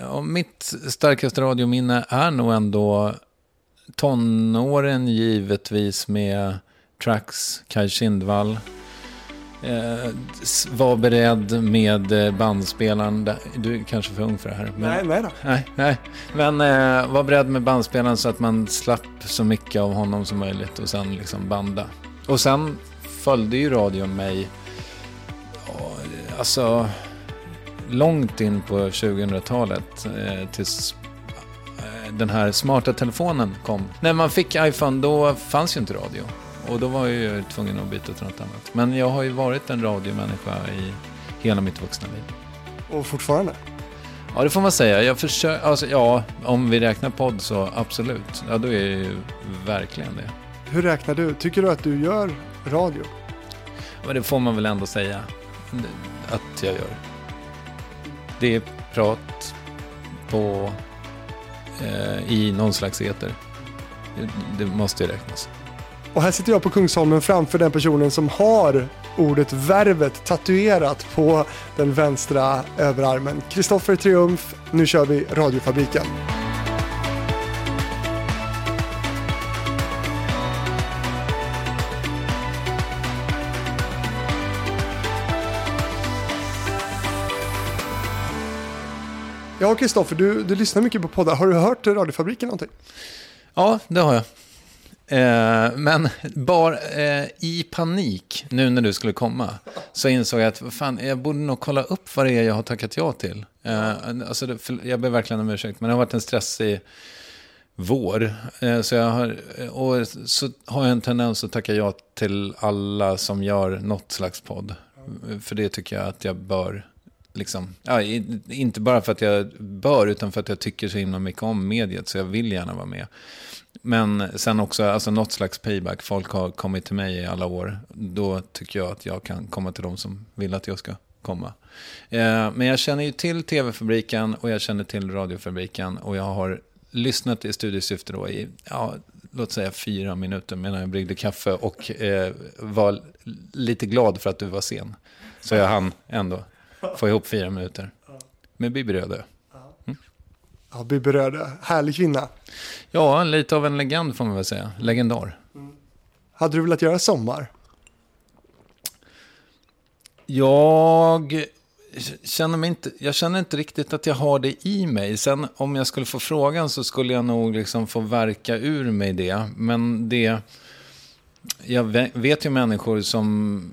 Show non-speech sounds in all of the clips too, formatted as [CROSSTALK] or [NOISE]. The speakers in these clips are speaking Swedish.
Ja, mitt starkaste radiominne är nog ändå tonåren givetvis med Trax, Kaj Kindvall. Eh, var beredd med eh, bandspelaren. Du är kanske för ung för det här. Men, nej, nej då. Nej, nej. Men eh, var beredd med bandspelaren så att man slapp så mycket av honom som möjligt och sen liksom banda. Och sen följde ju radion mig, alltså långt in på 2000-talet eh, tills eh, den här smarta telefonen kom. När man fick iPhone då fanns ju inte radio. Och då var jag ju tvungen att byta till något annat. Men jag har ju varit en radiomänniska i hela mitt vuxna liv. Och fortfarande? Ja, det får man säga. Jag försöker, alltså, ja, om vi räknar podd så absolut. Ja, då är jag ju verkligen det. Hur räknar du? Tycker du att du gör radio? Men det får man väl ändå säga att jag gör. Det är prat på, eh, i någon slags eter. Det, det måste ju räknas. Och här sitter jag på Kungsholmen framför den personen som har ordet värvet tatuerat på den vänstra överarmen. Kristoffer Triumf, nu kör vi Radiofabriken. Ja, Kristoffer, du, du lyssnar mycket på poddar. Har du hört Radiofabriken någonting? Ja, det har jag. Eh, men bara eh, i panik, nu när du skulle komma, så insåg jag att fan, jag borde nog kolla upp vad det är jag har tackat ja till. Eh, alltså, det, för, jag ber verkligen om ursäkt, men det har varit en stressig vår. Eh, så, jag har, och så har jag en tendens att tacka ja till alla som gör något slags podd. För det tycker jag att jag bör Liksom, ja, inte bara för att jag bör, utan för att jag tycker så himla mycket om mediet, så jag vill gärna vara med. Men sen också, alltså något slags payback. Folk har kommit till mig i alla år. Då tycker jag att jag kan komma till de som vill att jag ska komma. Eh, men jag känner ju till tv-fabriken och jag känner till radiofabriken. Och jag har lyssnat i studiesyfte då i, ja, låt säga fyra minuter medan jag bryggde kaffe. Och eh, var lite glad för att du var sen. Så jag hann ändå [LAUGHS] få ihop fyra minuter. Med Bibi Rödö. Ja, Bibi Röde, härlig kvinna. Ja, lite av en legend får man väl säga. Legendar. Mm. Hade du velat göra sommar? Jag känner mig inte, jag känner inte riktigt att jag har det i mig. Sen om jag skulle få frågan så skulle jag nog liksom få verka ur mig det. Men det, jag vet ju människor som,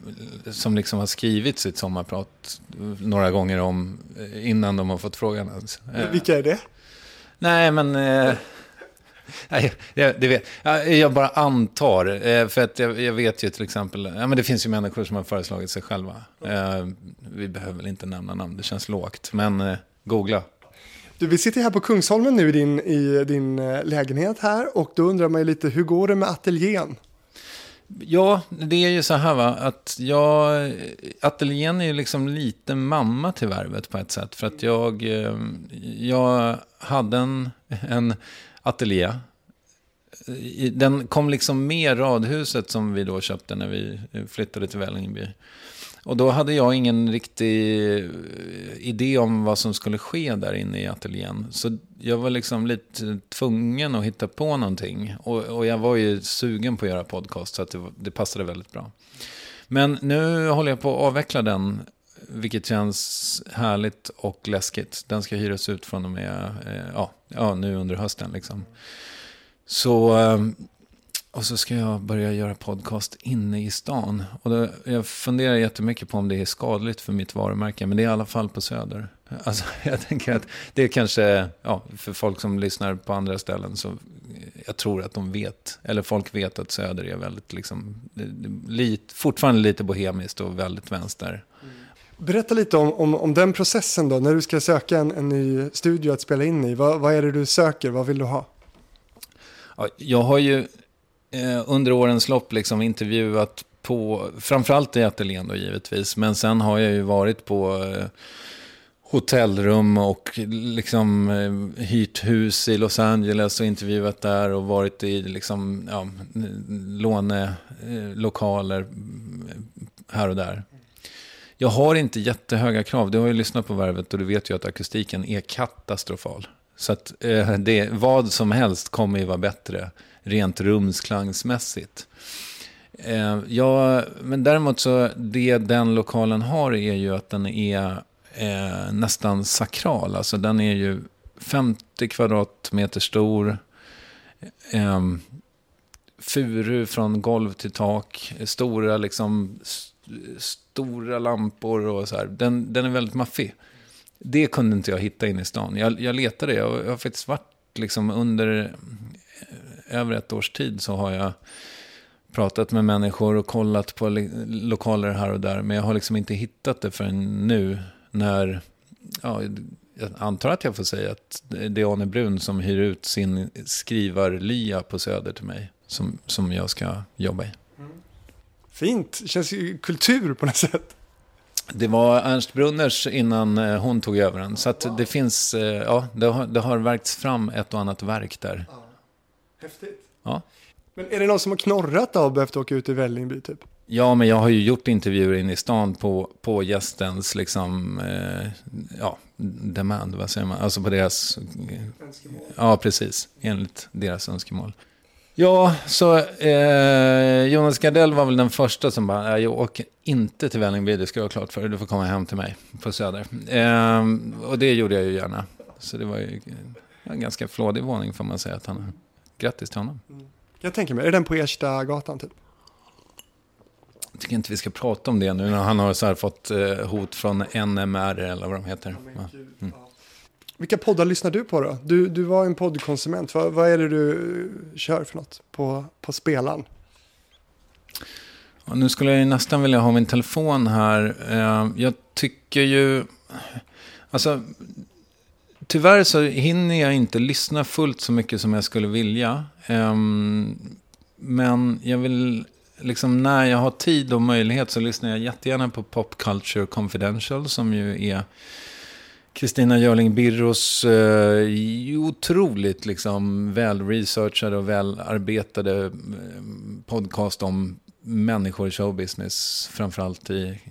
som liksom har skrivit sitt sommarprat några gånger om innan de har fått frågan. Vilka är det? Nej, men... Eh, nej, det, vet, jag bara antar. Eh, för att jag, jag, vet ju till exempel... Ja, men det finns ju människor som har föreslagit sig själva. Eh, vi behöver väl inte nämna namn, det känns lågt. Men eh, googla. Du, vi sitter här på Kungsholmen nu i din, i din eh, lägenhet här. Och då undrar man ju lite, hur går det med ateljén? Ja, det är ju så här va, att jag, ateljén är ju liksom lite mamma till värvet på ett sätt. För att jag, eh, jag hade en, en ateljé. Den kom liksom med radhuset som vi då köpte när vi flyttade till Vällingby. Och då hade jag ingen riktig eh, idé om vad som skulle ske där inne i ateljén. Så jag var liksom lite tvungen att hitta på någonting. Och, och jag var ju sugen på att göra podcast så att det, det passade väldigt bra. Men nu håller jag på att avveckla den vilket känns härligt och läskigt. Den ska hyras ut från och med eh, ja, ja, nu under hösten. Liksom. Så eh, och så ska jag börja göra podcast inne i stan. Och då, jag funderar jättemycket på om det är skadligt för mitt varumärke. Men det är i alla fall på Söder. Alltså, [LAUGHS] jag tänker att det är kanske, ja, för folk som lyssnar på andra ställen. Så jag tror att de vet, eller folk vet att Söder är väldigt, liksom, lit, fortfarande lite bohemiskt och väldigt vänster. Berätta lite om, om, om, den processen då, när du ska söka en, en ny studio att spela in i. Vad, vad är det du söker, vad vill du ha? Ja, jag har ju eh, under årens lopp liksom intervjuat på, framförallt i ateljén då givetvis, men sen har jag ju varit på eh, hotellrum och liksom eh, hyrt hus i Los Angeles och intervjuat där och varit i liksom, ja, lånelokaler eh, eh, här och där. jag har inte jättehöga krav. Du har ju lyssnat på Värvet och du vet ju att akustiken är katastrofal. Så att eh, det, vad som helst kommer ju vara bättre rent rumsklangsmässigt. Eh, ja, men däremot så det den lokalen har är ju att den är eh, nästan sakral. Alltså den är ju 50 kvadratmeter stor. Eh, furu från golv till tak. Stora liksom stora lampor och så här. Den, den är väldigt maffig. Det kunde inte jag hitta in i stan. Jag, jag letade, jag, jag har faktiskt varit liksom under över ett års tid så har jag pratat med människor och kollat på lokaler här och där. Men jag har liksom inte hittat det förrän nu när, ja, jag antar att jag får säga att det är Arne Brun som hyr ut sin skrivarlya på Söder till mig. Som, som jag ska jobba i. Fint, det känns ju kultur på något sätt. Det var Ernst Brunners innan eh, hon tog över den. Så det finns, eh, ja, det har, det har verkts fram ett och annat verk där. Häftigt. Ja. Men är det någon som har knorrat av behövt åka ut i Vällingby typ? Ja, men jag har ju gjort intervjuer inne i stan på, på gästens liksom, eh, ja, demand, vad säger man? Alltså på deras... Önskemål. Ja, precis. Enligt deras önskemål. Ja, så eh, Jonas Gardell var väl den första som bara, jag åker inte till Vällingby, det ska jag ha klart för dig, du får komma hem till mig på Söder. Eh, och det gjorde jag ju gärna. Så det var ju en ganska flådig våning får man säga att han Grattis till honom. Mm. Jag tänker mig, är den på Erstagatan typ? Jag tycker inte vi ska prata om det nu när han har så fått eh, hot från NMR eller vad de heter. Mm. Vilka poddar lyssnar du på då? Du, du var en poddkonsument. Vad, vad är det du kör för något på, på spelaren? Ja, nu skulle jag nästan vilja ha min telefon här. Eh, jag tycker ju... Alltså, tyvärr så hinner jag inte lyssna fullt så mycket som jag skulle vilja. Um, men jag vill, liksom när jag har tid och möjlighet så lyssnar jag jättegärna på Pop Culture Confidential som ju är Kristina Görling Birros eh, otroligt liksom välresearchade och välarbetade eh, podcast om människor i showbusiness, framförallt i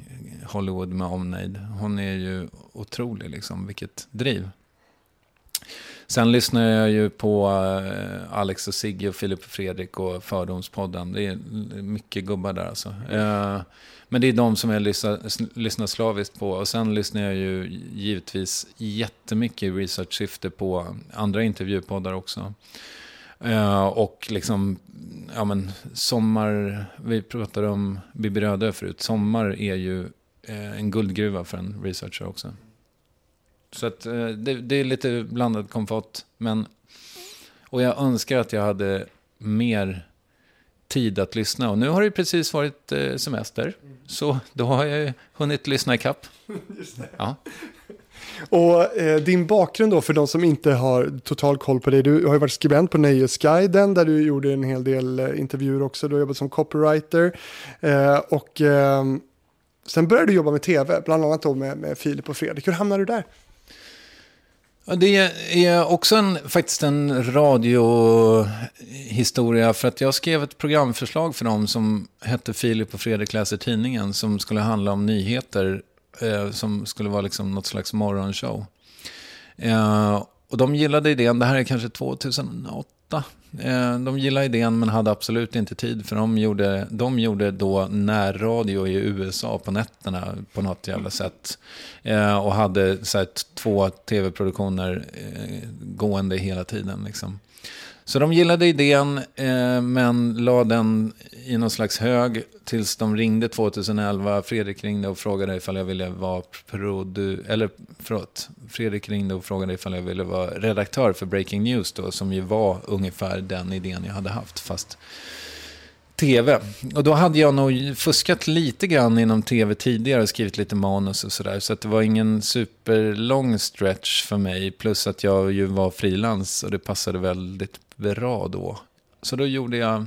Hollywood med omnejd. Hon är ju otrolig, liksom, vilket driv. Sen lyssnar jag ju på eh, Alex och Sigge och Filip och Fredrik och Fördomspodden. Det är mycket gubbar där alltså. Eh, men det är de som jag lyssnar, lyssnar slaviskt på. Och sen lyssnar jag ju givetvis jättemycket i research-syfte på andra intervjupoddar också. Uh, och liksom, ja men sommar, vi pratade om Bibi Rödö förut. Sommar är ju uh, en guldgruva för en researcher också. Så att, eh, det, det, är lite blandad komfort. Men, och jag önskar att jag hade mer tid att lyssna. Och nu har det precis varit eh, semester. Så då har jag hunnit lyssna i kapp. [LAUGHS] Ja. Och eh, din bakgrund då, för de som inte har total koll på dig. Du har ju varit skribent på Nöjesguiden där du gjorde en hel del eh, intervjuer också. Du har jobbat som copywriter. Eh, och eh, sen började du jobba med tv, bland annat då med, med Filip och Fredrik. Hur hamnade du där? Det är också en, faktiskt en radiohistoria. För att jag skrev ett programförslag för dem som hette Filip och Fredrik läser tidningen. Som skulle handla om nyheter. Eh, som skulle vara liksom något slags morgonshow. Eh, och de gillade idén. Det här är kanske 2008. Eh, de gillade idén men hade absolut inte tid för de gjorde, de gjorde då närradio i USA på nätterna på något jävla sätt. Eh, och hade så här, två tv-produktioner eh, gående hela tiden. Liksom. Så de gillade idén eh, men la den i någon slags hög tills de ringde 2011. Fredrik ringde och frågade ifall jag ville vara produ... Eller förlåt. Fredrik ringde och frågade ifall jag ville vara redaktör för Breaking News då. Som ju var ungefär den idén jag hade haft. Fast tv. Och då hade jag nog fuskat lite grann inom tv tidigare och skrivit lite manus och sådär. Så att det var ingen superlång stretch för mig. Plus att jag ju var frilans och det passade väldigt bra då. Så då gjorde jag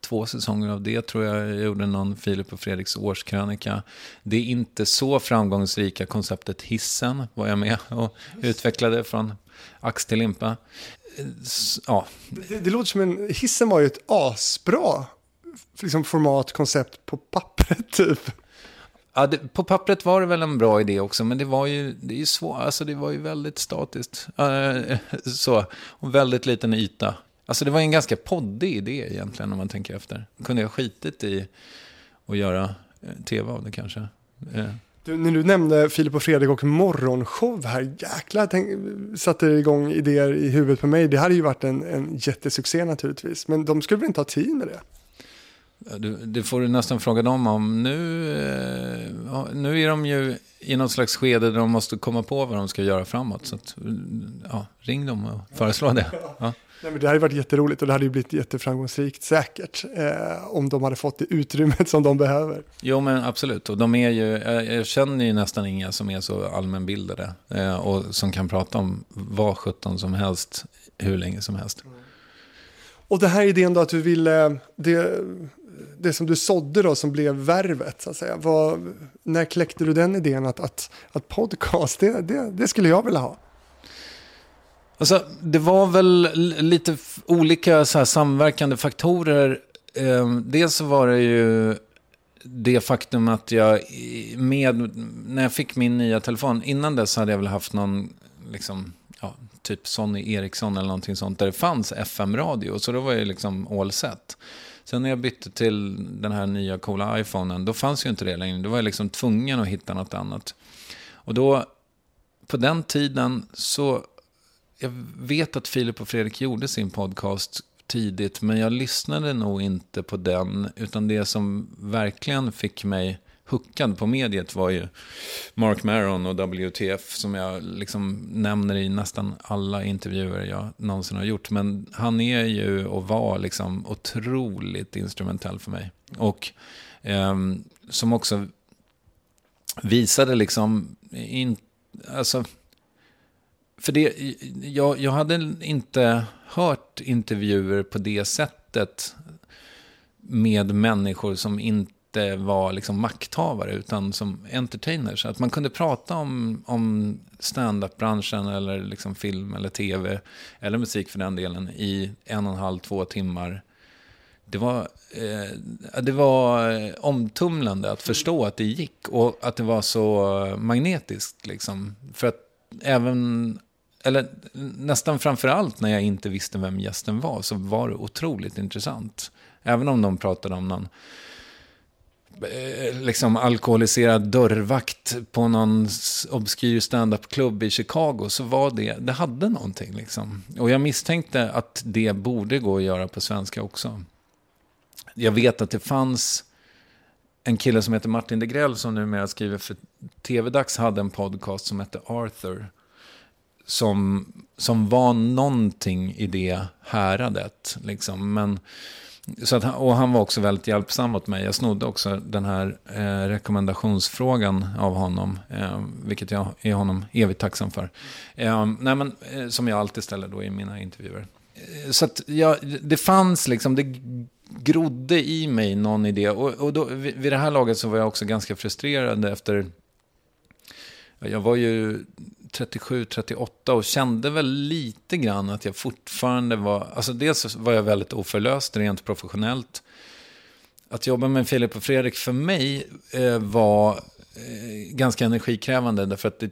två säsonger av det tror jag. Jag gjorde någon Filip och Fredriks årskrönika. Det är inte så framgångsrika konceptet Hissen var jag med och utvecklade från ax till limpa. Ja. Det, det låter som en, Hissen var ju ett asbra liksom format, koncept på pappret typ. Ja, det, på pappret var det väl en bra idé också, men det var ju, det är ju svårt, alltså det var ju väldigt statiskt. Uh, [LAUGHS] så, och väldigt liten yta. Alltså det var en ganska poddig idé egentligen om man tänker efter. Kunde jag skitit i att göra eh, tv av det kanske. Uh. Du, när du nämnde Filip och Fredrik och morgonshow här, jäklar, tänk, satte det igång idéer i huvudet på mig. Det hade ju varit en, en jättesuccé naturligtvis, men de skulle väl inte ha tid med det? Du, det får du nästan fråga dem om. Nu, eh, nu är de ju i något slags skede där de måste komma på vad de ska göra framåt. Så att, ja, ring dem och föreslå det. Ja. Nej, men det hade varit jätteroligt och det hade ju blivit jätteframgångsrikt säkert eh, om de hade fått det utrymmet som de behöver. Jo men absolut, och de är ju, jag, jag känner ju nästan inga som är så allmänbildade eh, och som kan prata om vad sjutton som helst hur länge som helst. Mm. Och det här idén då att du ville, det, det som du sådde då som blev värvet, så att säga. Var, när kläckte du den idén att, att, att podcast, det, det, det skulle jag vilja ha? Alltså, det var väl lite olika så här, samverkande faktorer. Eh, dels så var det ju det faktum att jag, med, när jag fick min nya telefon, innan dess hade jag väl haft någon, liksom, ja, typ Sony Ericsson eller någonting sånt, där det fanns FM-radio. Så då var jag liksom all set. Sen när jag bytte till den här nya coola iPhonen, då fanns ju inte det längre. Då var jag liksom tvungen att hitta något annat. Och då, på den tiden så, jag vet att Filip och Fredrik gjorde sin podcast tidigt, men jag lyssnade nog inte på den, utan det som verkligen fick mig hookad på mediet var ju Mark Maron och WTF som jag liksom nämner i nästan alla intervjuer jag någonsin har gjort. Men han är ju och var liksom otroligt instrumentell för mig. Och eh, som också visade liksom, in, alltså, för det, jag, jag hade inte hört intervjuer på det sättet med människor som inte inte var liksom makthavare utan som entertainers. Att man kunde prata om, om stand-up-branschen eller liksom film eller tv eller musik för den delen i en och en halv, två timmar. Det var, eh, det var omtumlande att förstå att det gick och att det var så magnetiskt. Liksom. För att även, eller nästan framför allt när jag inte visste vem gästen var så var det otroligt intressant. Även om de pratade om någon Eh, liksom alkoholiserad dörrvakt på någon obskyr standup-klubb i Chicago så var det, det hade någonting liksom. Och jag misstänkte att det borde gå att göra på svenska också. Jag vet att det fanns en kille som heter Martin Degrell som numera skriver för TV-dags hade en podcast som hette Arthur. Som, som var någonting i det häradet. Liksom. Men så att, och han var också väldigt hjälpsam mot mig. Jag snodde också den här eh, rekommendationsfrågan av honom. Eh, vilket jag är honom evigt tacksam för. Eh, nej, men, eh, som jag alltid ställer då i mina intervjuer. Eh, så att ja, det fanns liksom, det grodde i mig någon idé. Och, och då, vid, vid det här laget så var jag också ganska frustrerad efter... Jag var ju 37, 38 och kände väl lite grann att jag fortfarande var, alltså dels var jag väldigt oförlöst rent professionellt. Att jobba med Filip och Fredrik för mig eh, var eh, ganska energikrävande därför att det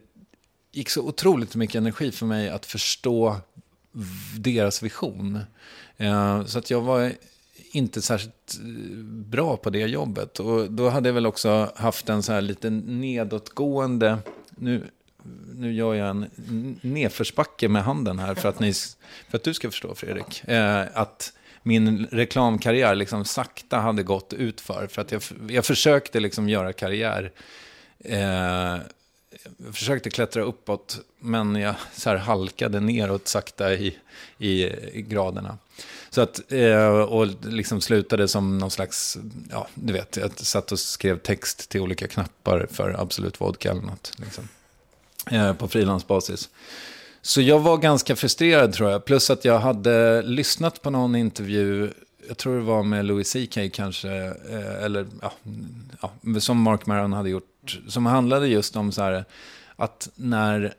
gick så otroligt mycket energi för mig att förstå deras vision. Eh, så att jag var inte särskilt eh, bra på det jobbet. Och då hade jag väl också haft en så här lite nedåtgående, nu nu gör jag en nedförsbacke med handen här för att, ni, för att du ska förstå Fredrik. Eh, att min reklamkarriär liksom sakta hade gått ut för. För att jag, jag försökte liksom göra karriär. Eh, jag försökte klättra uppåt, men jag så här halkade neråt sakta i, i, i graderna. Så att, eh, och liksom slutade som någon slags, ja, du vet, jag satt och skrev text till olika knappar för Absolut Vodka eller något. Liksom. Eh, på frilansbasis. Så jag var ganska frustrerad tror jag. Plus att jag hade lyssnat på någon intervju, jag tror det var med Louis CK kanske, eh, eller ja, ja, som Mark Maron hade gjort, som handlade just om så här, att när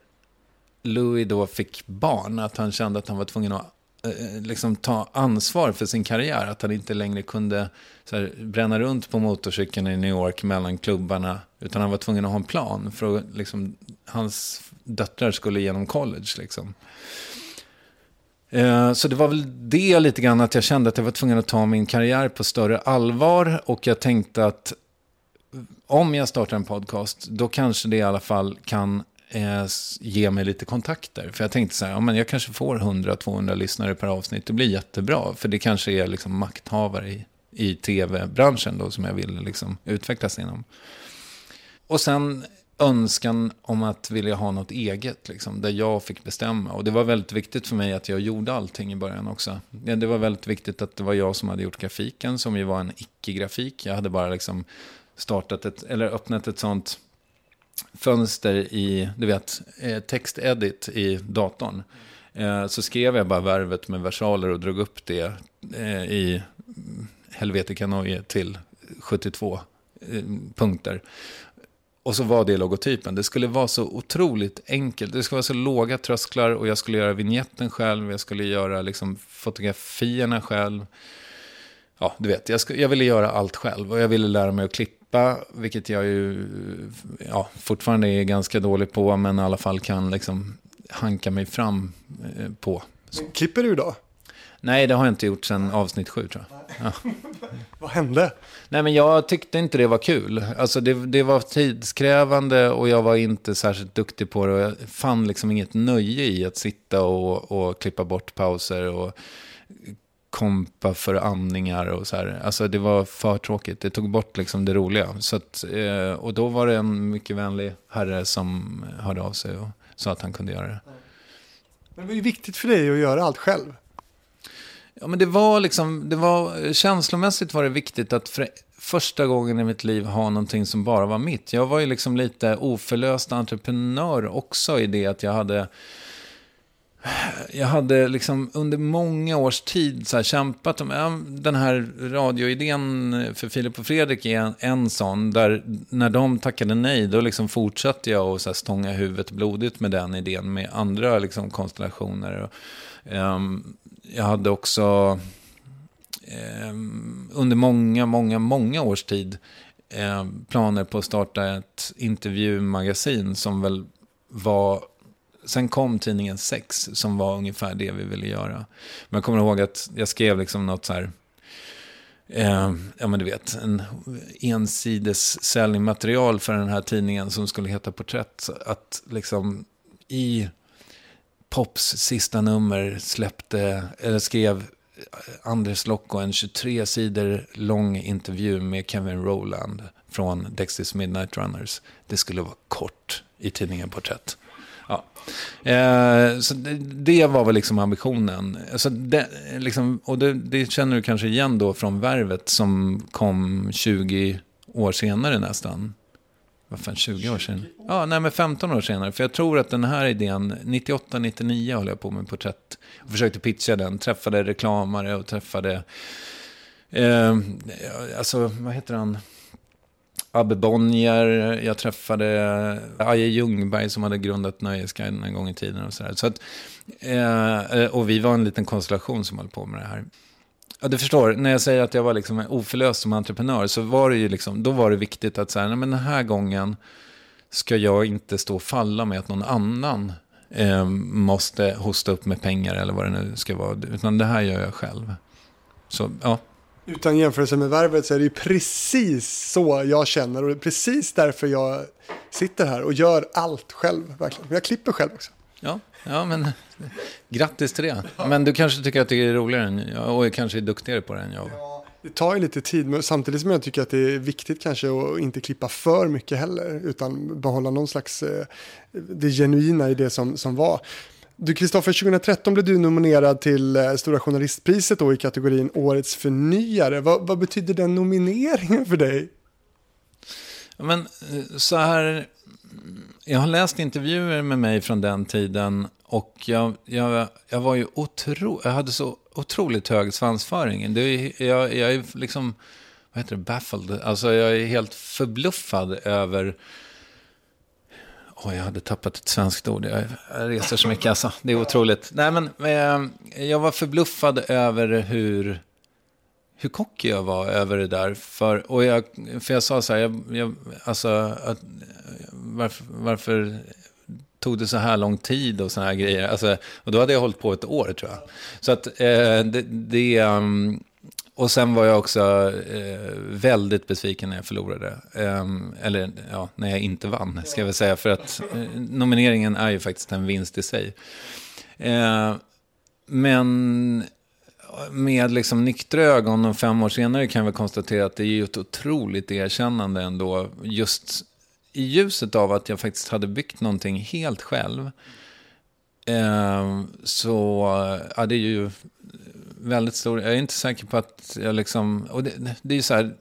Louis då fick barn, att han kände att han var tvungen att eh, liksom ta ansvar för sin karriär. Att han inte längre kunde så här, bränna runt på motorcykeln i New York mellan klubbarna. Utan han var tvungen att ha en plan för att liksom, hans döttrar skulle genom college. Liksom. Eh, så det var väl det lite grann att jag kände att jag var tvungen att ta min karriär på större allvar. Och jag tänkte att om jag startar en podcast, då kanske det i alla fall kan eh, ge mig lite kontakter. För jag tänkte så här, ja, men jag kanske får 100-200 lyssnare per avsnitt. Det blir jättebra. För det kanske är liksom makthavare i, i tv-branschen då som jag vill liksom utvecklas inom. Och sen önskan om att vilja ha något eget, liksom, där jag fick bestämma. Och det var väldigt viktigt för mig att jag gjorde allting i början också. Det var väldigt viktigt att det var jag som hade gjort grafiken, som ju var en icke-grafik. Jag hade bara liksom startat ett, eller öppnat ett sånt fönster i, du vet, eh, textedit i datorn. Eh, så skrev jag bara värvet med versaler och drog upp det eh, i Helvete Kanoje till 72 punkter. Och så var det logotypen. Det skulle vara så otroligt enkelt. Det skulle vara så låga trösklar och jag skulle göra vignetten själv. Jag skulle göra liksom fotografierna själv. Ja, du vet, jag, skulle, jag ville göra allt själv. Och jag ville lära mig att klippa, vilket jag ju ja, fortfarande är ganska dålig på. Men i alla fall kan liksom hanka mig fram eh, på. Så. Klipper du idag? Nej, det har jag inte gjort sedan avsnitt sju tror jag. [LAUGHS] Vad hände? Nej, men jag tyckte inte det var kul. Alltså det, det var tidskrävande och jag var inte särskilt duktig på det. Och jag fann liksom inget nöje i att sitta och, och klippa bort pauser och kompa för andningar och så här. Alltså det var för tråkigt. Det tog bort liksom det roliga. Så att, eh, och då var det en mycket vänlig herre som hörde av sig och sa att han kunde göra det. Men det var ju viktigt för dig att göra allt själv. Ja, men det var liksom, det var, känslomässigt var det viktigt att för första gången i mitt liv ha någonting som bara var mitt. Jag var ju liksom lite oförlöst entreprenör också i det att jag hade jag hade liksom under många års tid så här kämpat om ja, den här radioidén för Filip och Fredrik är en, en sån. Där när de tackade nej, då liksom fortsatte jag att så här stånga huvudet blodigt med den idén med andra liksom konstellationer. Och, um, jag hade också eh, under många, många, många års tid eh, planer på att starta ett intervjumagasin som väl var Sen kom tidningen Sex som var ungefär det vi ville göra. Men jag kommer ihåg att jag skrev liksom något så här, eh, ja men du vet, en ensides säljmaterial för den här tidningen som skulle heta Porträtt. Att liksom i Pops sista nummer släppte, eller skrev Anders Lokko en 23 sidor lång intervju med Kevin Rowland från Dexys Midnight Runners. Det skulle vara kort i tidningen Porträtt. Ja. Eh, så det, det var väl liksom ambitionen. Alltså det, liksom, och det, det känner du kanske igen då från Värvet som kom 20 år senare nästan. Vad fan, 20 år sedan? Ja, nej men 15 år senare. För jag tror att den här idén, 98-99 höll jag på med porträtt. Och försökte pitcha den, träffade reklamare och träffade, eh, alltså vad heter han? Abbe Bonnier, jag träffade Aje Ljungberg som hade grundat Nöjesguiden en gång i tiden. Och, så där. Så att, eh, och vi var en liten konstellation som höll på med det här. Ja, du förstår, när jag säger att jag var liksom oförlöst som entreprenör så var det ju liksom, då var det viktigt att säga, nej men den här gången ska jag inte stå och falla med att någon annan eh, måste hosta upp med pengar eller vad det nu ska vara. Utan det här gör jag själv. Så, ja. Utan jämförelse med värvet så är det ju precis så jag känner och det är precis därför jag sitter här och gör allt själv. Verkligen. Jag klipper själv också. Ja, ja men grattis till det. Men du kanske tycker att det är roligare än jag och kanske är duktigare på det än jag. Det tar ju lite tid, men samtidigt som jag tycker att det är viktigt kanske att inte klippa för mycket heller, utan behålla någon slags, eh, det genuina i det som, som var. Du Kristoffer, 2013 blev du nominerad till eh, Stora Journalistpriset då i kategorin Årets förnyare. Vad, vad betyder den nomineringen för dig? Ja, Men eh, så här, jag har läst intervjuer med mig från den tiden och jag, jag, jag var ju otro, jag hade så otroligt hög svansföring. Det jag, jag är liksom, vad heter det, baffled. Alltså jag är helt förbluffad över Oh, jag hade tappat ett svenskt ord. Jag, jag reser så mycket alltså. Det är otroligt. Nej, men eh, jag var förbluffad över hur, hur kockig jag var över det där. För, och jag, för jag sa så här, jag, jag, alltså, att, varför, varför tog det så här lång tid och såna här grejer? Alltså, och då hade jag hållit på ett år tror jag. Så att eh, det... det um, och sen var jag också eh, väldigt besviken när jag förlorade. Eh, eller ja, när jag inte vann, ska jag väl säga. För att eh, nomineringen är ju faktiskt en vinst i sig. Eh, men med liksom nyktra ögon och fem år senare kan vi konstatera att det är ett otroligt erkännande ändå. Just i ljuset av att jag faktiskt hade byggt någonting helt själv. Eh, så ja, det är ju väldigt stor. Jag är inte säker på att jag liksom... Och det, det är ju så här...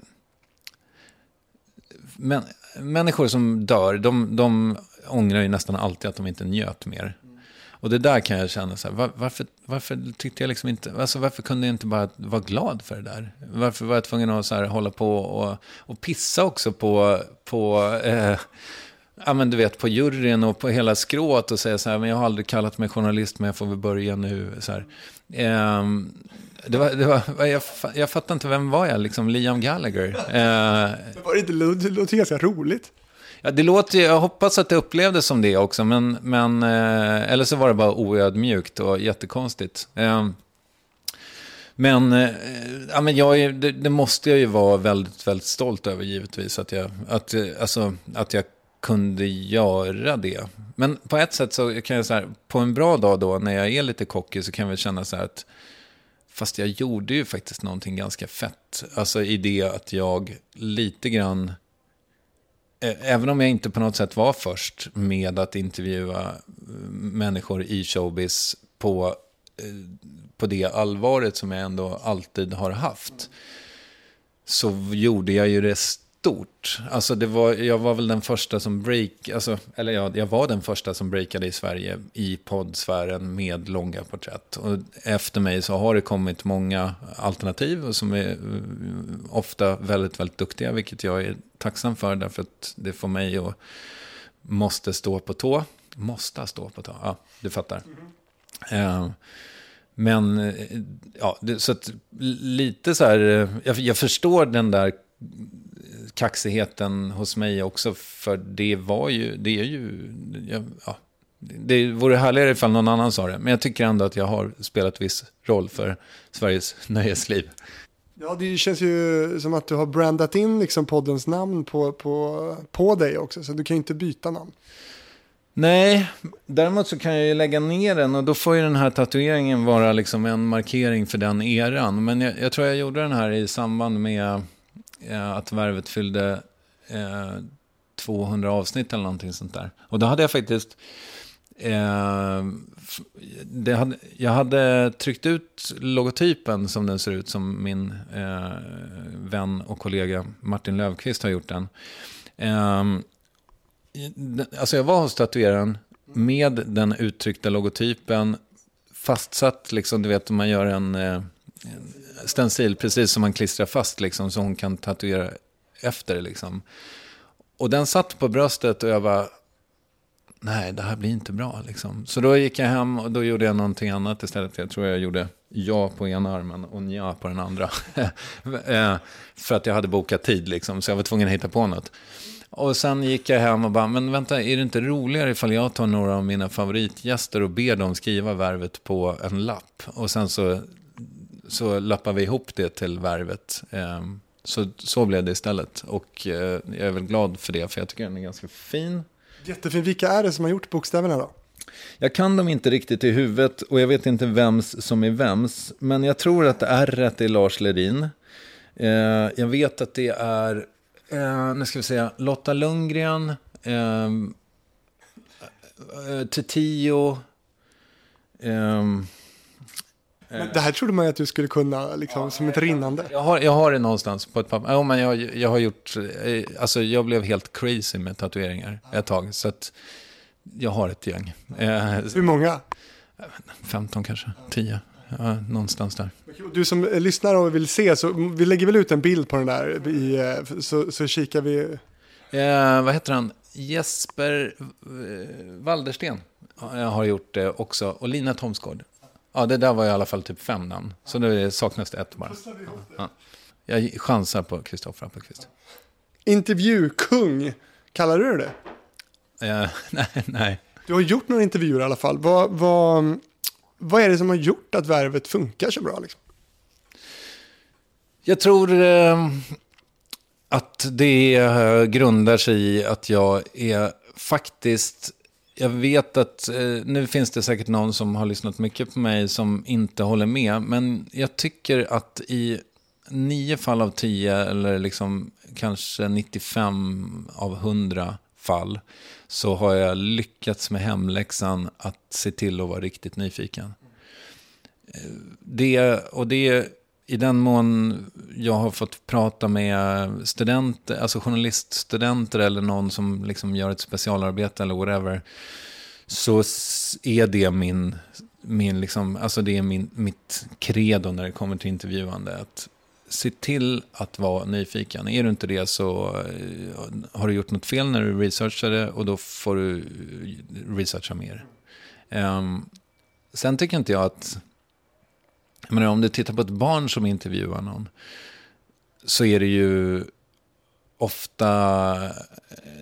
Men, människor som dör, de, de ångrar ju nästan alltid att de inte njöt mer. Och det där kan jag känna så här, var, varför, varför tyckte jag liksom inte, alltså varför kunde jag inte bara vara glad för det där? Varför var jag tvungen att så här, hålla på och, och pissa också på, på eh, ja men du vet, på juryn och på hela skrået och säga så här, men jag har aldrig kallat mig journalist, men jag får väl börja nu. Så här. Um, det var, det var, jag, jag fattar inte, vem var jag? Liksom Liam Gallagher? Uh, var det, inte, det låter ganska roligt. Ja, det låter, jag hoppas att det upplevdes som det också, men, men eh, eller så var det bara oödmjukt och jättekonstigt. Eh, men, eh, ja, men jag, det, det, måste jag ju vara väldigt, väldigt stolt över givetvis. Att jag, att, eh, alltså, att jag kunde göra det. Men på ett sätt så kan jag säga, på en bra dag då, när jag är lite kockig, så kan jag väl känna så här att, fast jag gjorde ju faktiskt någonting ganska fett. Alltså i det att jag lite grann, Eh, även om jag inte på något sätt var först med att intervjua eh, människor i showbiz på, eh, på det allvaret som jag ändå alltid har haft, så gjorde jag ju det stort. Alltså det var, jag var väl den första som break, alltså, eller jag, jag var den första som breakade i Sverige i poddsfären med långa porträtt. Och efter mig så har det kommit många alternativ som är eh, ofta väldigt, väldigt duktiga, vilket jag är tacksam för därför att det får mig att måste stå på tå. Måste stå på tå, ja, du fattar. Mm. Uh, men, eh, ja, så att lite så här, jag, jag förstår den där kaxigheten hos mig också. För det var ju, det är ju, ja, det vore härligare ifall någon annan sa det. Men jag tycker ändå att jag har spelat viss roll för Sveriges [LAUGHS] nöjesliv. Ja, det känns ju som att du har brandat in liksom poddens namn på, på, på dig också, så du kan ju inte byta namn. Nej, däremot så kan jag ju lägga ner den och då får ju den här tatueringen vara liksom en markering för den eran. Men jag, jag tror jag gjorde den här i samband med Eh, att Värvet fyllde eh, 200 avsnitt eller någonting sånt där. Och då hade jag faktiskt... Eh, hade, jag hade tryckt ut logotypen som den ser ut, som min eh, vän och kollega Martin Lövqvist har gjort den. Eh, alltså jag var hos tatueraren med den uttryckta logotypen, fastsatt, liksom, du vet om man gör en, eh, en stencil, precis som man klistrar fast liksom, så hon kan tatuera efter. Liksom. Och den satt på bröstet och jag var nej, det här blir inte bra. Liksom. Så då gick jag hem och då gjorde jag någonting annat istället. Jag tror jag gjorde ja på ena armen och nja på den andra. [LAUGHS] Eh, för att jag hade bokat tid, liksom, så jag var tvungen att hitta på något. Och sen gick jag hem och bara, men vänta, är det inte roligare ifall jag tar några av mina favoritgäster och ber dem skriva värvet på en lapp? Och sen så så lappar vi ihop det till värvet. Ehm, så, så blev det istället. Och eh, jag är väl glad för det, för jag tycker den är ganska fin. Jättefin. Vilka är det som har gjort bokstäverna då? Jag kan dem inte riktigt i huvudet och jag vet inte vems som är vems. Men jag tror att R är Lars Ledin. Eh, jag vet att det är, eh, nu ska vi se, Lotta Lundgren, ehm, Tio, ehm, men det här trodde man ju att du skulle kunna, liksom, ja, som ett rinnande. Jag har, jag har det någonstans på ett papper. Ja, men jag, jag har gjort, eh, alltså jag blev helt crazy med tatueringar ett tag. Så att jag har ett gäng. Eh, Hur många? 15 kanske, 10. Ja, någonstans där. Du som lyssnar och vill se, så vi lägger väl ut en bild på den där, i, eh, så, så kikar vi. Eh, vad heter han? Jesper eh, Waldersten har gjort det också. Och Lina Thomsgård. Ja, det där var i alla fall typ fem namn. Så nu saknas det ett bara. Ja. Jag chansar på Kristoffer Appelqvist. Intervjukung, kallar du det eh, [LAUGHS] nej, nej. Du har gjort några intervjuer i alla fall. Vad, vad, vad är det som har gjort att värvet funkar så bra? Liksom? Jag tror eh, att det eh, grundar sig i att jag är faktiskt jag vet att eh, nu finns det säkert någon som har lyssnat mycket på mig som inte håller med. Men jag tycker att i nio fall av tio, eller liksom kanske 95 av 100 fall, så har jag lyckats med hemläxan att se till att vara riktigt nyfiken. Eh, det, och det i den mån jag har fått prata med studenter, alltså journaliststudenter eller någon som liksom gör ett specialarbete eller whatever, så är det min, min, liksom, alltså det är min, mitt credo när det kommer till intervjuande. Att se till att vara nyfiken. Är du inte det så eh, har du gjort något fel när du researchade och då får du researcha mer. Um, sen tycker inte jag att men om du tittar på ett barn som intervjuar någon så är det ju ofta...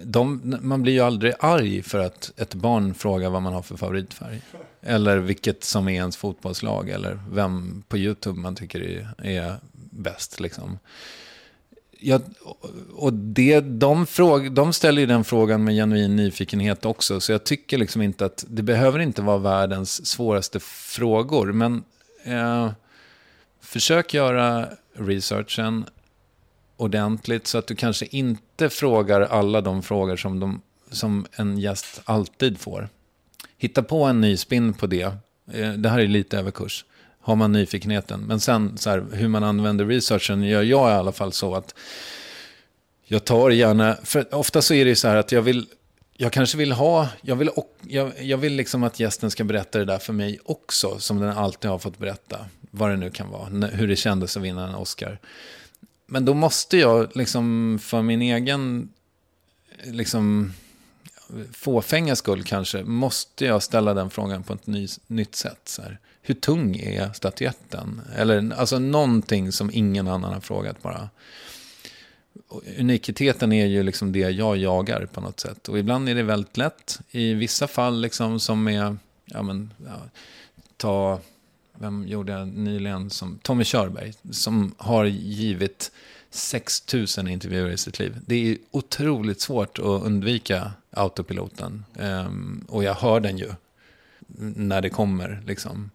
De, man blir ju aldrig arg för att ett barn frågar vad man har för favoritfärg. Eller vilket som är ens fotbollslag. Eller vem på YouTube man tycker är, är bäst. Liksom. Ja, och det, de, fråga, de ställer ju den frågan med genuin nyfikenhet också. Så jag tycker liksom inte att det behöver inte vara världens svåraste frågor. Men eh, försök göra researchen ordentligt så att du kanske inte frågar alla de frågor som, de, som en gäst alltid får. Hitta på en ny spin på det. Eh, det här är lite överkurs. Har man nyfikenheten. Men sen så här, hur man använder researchen gör jag i alla fall så att jag tar gärna, för ofta så är det så här att jag vill jag kanske vill ha, jag vill, jag, jag vill liksom att gästen ska berätta det där för mig också, som den alltid har fått berätta. Vad det nu kan vara, hur det kändes att vinna en Oscar. Men då måste jag liksom för min egen, liksom fåfänga skull kanske, måste jag ställa den frågan på ett ny, nytt sätt. Så här. Hur tung är statyetten? Eller alltså någonting som ingen annan har frågat bara unikiteten är ju liksom det jag jagar på något sätt. Och ibland är det väldigt lätt. I vissa fall liksom som är, ja men, ja, ta, vem gjorde jag nyligen som, Tommy Körberg, som har givit 6000 intervjuer i sitt liv. Det är otroligt svårt att undvika autopiloten. Um, och jag hör den ju när det kommer. Liksom.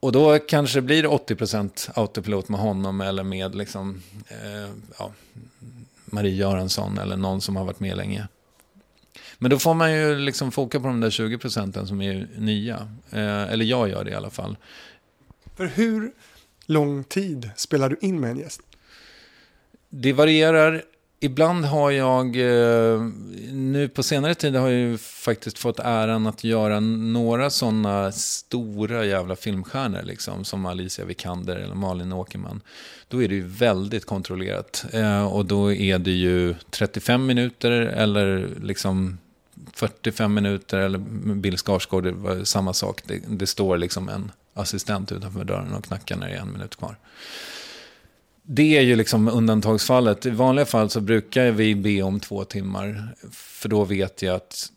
Och då kanske det blir 80% autopilot med honom eller med liksom, eh, ja, Marie Göransson eller någon som har varit med länge. Men då får man ju liksom foka på de där 20 procenten som är nya. Eh, eller jag gör det i alla fall. För hur lång tid spelar du in med en gäst? Det varierar Ibland har jag, eh, nu på senare tid har jag ju faktiskt fått äran att göra några sådana stora jävla filmstjärnor, liksom, som Alicia Vikander eller Malin Åkerman. Då är det ju väldigt kontrollerat. Eh, och då är det ju 35 minuter eller liksom 45 minuter, eller Bill Skarsgård, det var samma sak. Det, det står liksom en assistent utanför dörren och knackar när det är en minut kvar det är ju liksom undantagsfallet. I vanliga fall så brukar vi be om två timmar. För då vet jag att...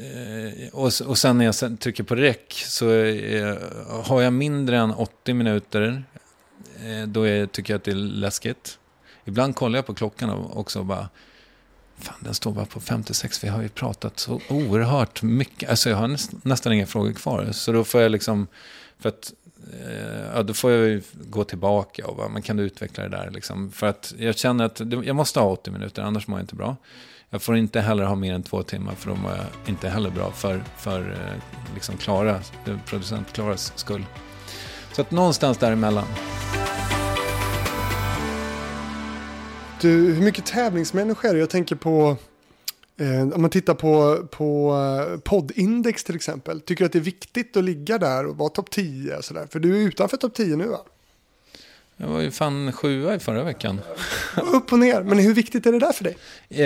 Eh, och, och sen när jag trycker på räck så eh, har jag mindre än 80 minuter. Eh, då tycker jag att det är läskigt. Ibland kollar jag på klockan också och bara... Fan, den står bara på 56. Vi har ju pratat så oerhört mycket. Alltså jag har nästan inga frågor kvar. Så då får jag liksom... För att Eh, ja, då får jag gå tillbaka och bara, men kan du utveckla det där? Liksom? För att jag känner att jag måste ha 80 minuter, annars mår jag inte bra. Jag får inte heller ha mer än två timmar, för då mår jag inte heller bra för, för eh, liksom Klara, eh, producent Klaras skull. Så att någonstans däremellan. Du, hur mycket tävlingsmänniska är du? Jag tänker på om man tittar på, på eh, poddindex till exempel, tycker du att det är viktigt att ligga där och vara topp 10? Och så där? För du är utanför topp 10 nu va? Jag var ju fan sjua i förra veckan. [LAUGHS] Upp och ner, men hur viktigt är det där för dig?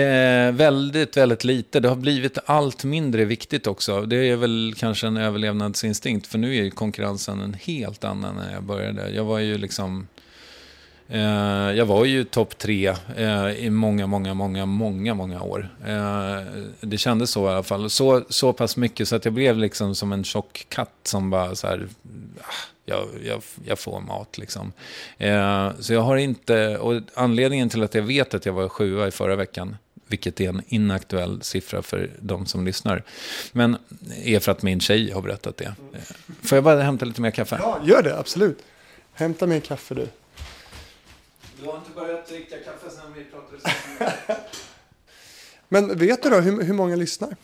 Eh, väldigt, väldigt lite. Det har blivit allt mindre viktigt också. Det är väl kanske en överlevnadsinstinkt, för nu är ju konkurrensen en helt annan än jag började. Jag var ju liksom... Eh, jag var ju topp tre eh, i många, många, många, många, många år. Eh, det kändes så i alla fall. Så, så pass mycket så att jag blev liksom som en tjock katt som bara så här... Ah, jag, jag, jag får mat liksom. Eh, så jag har inte, och anledningen till att jag vet att jag var sjua i förra veckan, vilket är en inaktuell siffra för de som lyssnar, men är för att min tjej har berättat det. Eh, får jag bara hämta lite mer kaffe? Ja, gör det, absolut. Hämta mer kaffe du. Du har inte börjat dricka kaffe sen vi pratade [LAUGHS] Men vet du då hur, hur många lyssnar?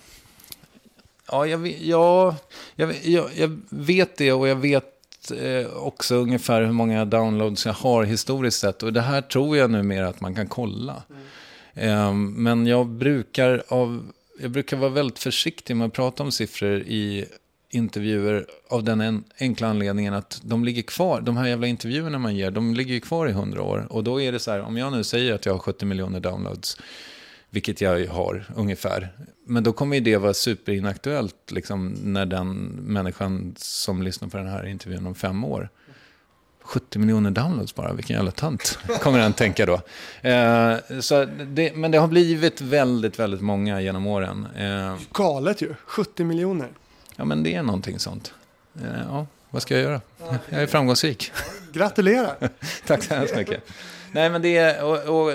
Ja, jag, ja jag, jag, jag vet det och jag vet eh, också ungefär hur många downloads jag har historiskt sett. Och det här tror jag numera att man kan kolla. Mm. Eh, men jag brukar, av, jag brukar vara väldigt försiktig med att prata om siffror i intervjuer av den enkla anledningen att de ligger kvar. De här jävla intervjuerna man ger, de ligger ju kvar i hundra år. Och då är det så här, om jag nu säger att jag har 70 miljoner downloads, vilket jag har ungefär. Men då kommer ju det vara superinaktuellt liksom, när den människan som lyssnar på den här intervjun om fem år 70 miljoner downloads bara, vilken jävla tant, [LAUGHS] kommer den tänka då. Eh, så det, men det har blivit väldigt, väldigt många genom åren. Eh, Galet ju, 70 miljoner. Ja, men det är någonting sånt. Eh, ja, vad ska jag göra? Jag är framgångsrik. Gratulerar. [LAUGHS] Tack så hemskt mycket. Nej, men det är, och, och,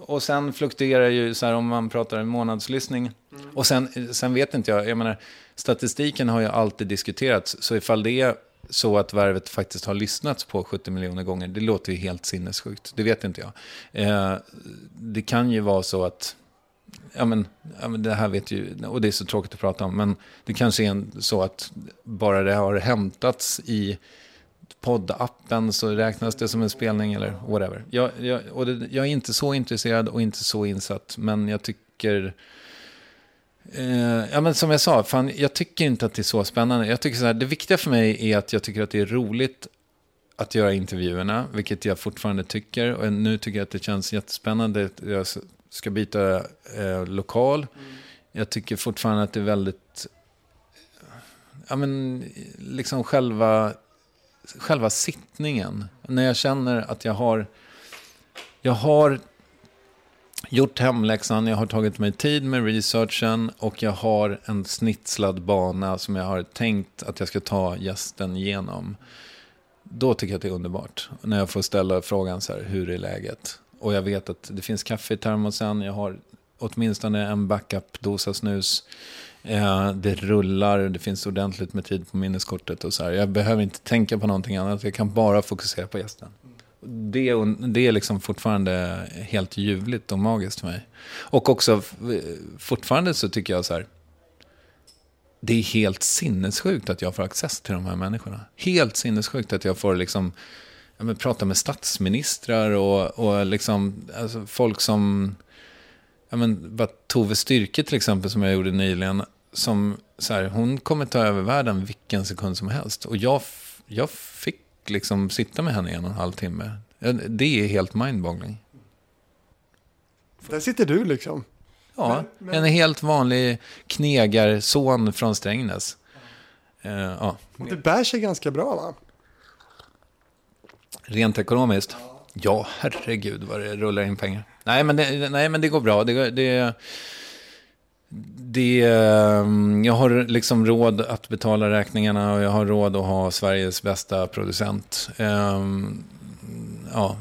och sen fluktuerar ju så här om man pratar en månadslyssning. Mm. Och sen, sen vet inte jag, jag menar, statistiken har ju alltid diskuterats. Så ifall det är så att värvet faktiskt har lyssnats på 70 miljoner gånger, det låter ju helt sinnessjukt. Det vet inte jag. Eh, det kan ju vara så att ja men, ja men det här vet ju, och det är så tråkigt att prata om, men det kanske är så att bara det har hämtats i poddappen så räknas det som en spelning eller whatever. Jag, jag, och det, jag är inte så intresserad och inte så insatt, men jag tycker... Eh, ja, men som jag sa, fan, jag tycker inte att det är så spännande. Jag tycker så här, det viktiga för mig är att jag tycker att det är roligt att göra intervjuerna, vilket jag fortfarande tycker. Och nu tycker jag att det känns jättespännande. Jag ska byta eh, lokal. Mm. Jag tycker fortfarande att det är väldigt... Ja, men liksom själva själva sittningen. När jag känner att jag har, jag har gjort hemläxan, jag har tagit mig tid med researchen och jag har en snitslad bana som jag har tänkt att jag ska ta gästen igenom. Då tycker jag att det är underbart. När jag får ställa frågan så här, hur är läget? Och jag vet att det finns kaffe i termosen, jag har åtminstone en backup-dosa snus. Eh, det rullar, det finns ordentligt med tid på minneskortet och så här. Jag behöver inte tänka på någonting annat, jag kan bara fokusera på gästen. Det, det är liksom fortfarande helt ljuvligt och magiskt för mig. Och också, eh, fortfarande så tycker jag så här, det är helt sinnessjukt att jag får access till de här människorna. Helt sinnessjukt att jag får liksom, ja, men, prata med statsministrar och, och liksom, alltså, folk som ja, men, bara Tove Styrke till exempel, som jag gjorde nyligen, som så här, hon kommer ta över världen vilken sekund som helst. Och jag, jag fick liksom sitta med henne i en och en halv timme. Det är helt mindboggling. Där sitter du liksom. Ja, men, men... en helt vanlig knegarson från Strängnäs. Uh, ja. Det bär sig ganska bra va? Rent ekonomiskt? Ja. Herregud vad det rullar in pengar. Nej, men det, nej, men det går bra. Det, det, det, ehm, jag har liksom råd att betala räkningarna och jag har råd att ha Sveriges bästa producent. Ehm, ja,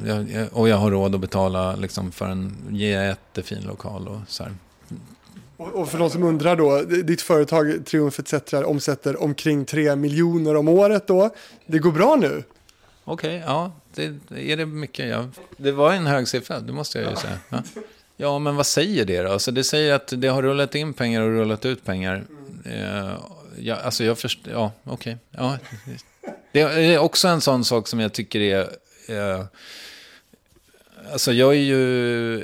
och jag har råd att betala liksom för en jättefin lokal och så här. Och för de som undrar då, ditt företag Triumf ETC omsätter omkring 3 miljoner om året då. Det går bra nu? Okej, okay, ja. Det, är det mycket? Ja. Det var en hög siffra, det måste jag ju säga. Ja. ja, men vad säger det då? Alltså, det säger att det har rullat in pengar och rullat ut pengar. Uh, ja, alltså jag förstår, ja, okej. Okay. Ja. Det är också en sån sak som jag tycker är... Uh, alltså jag är ju...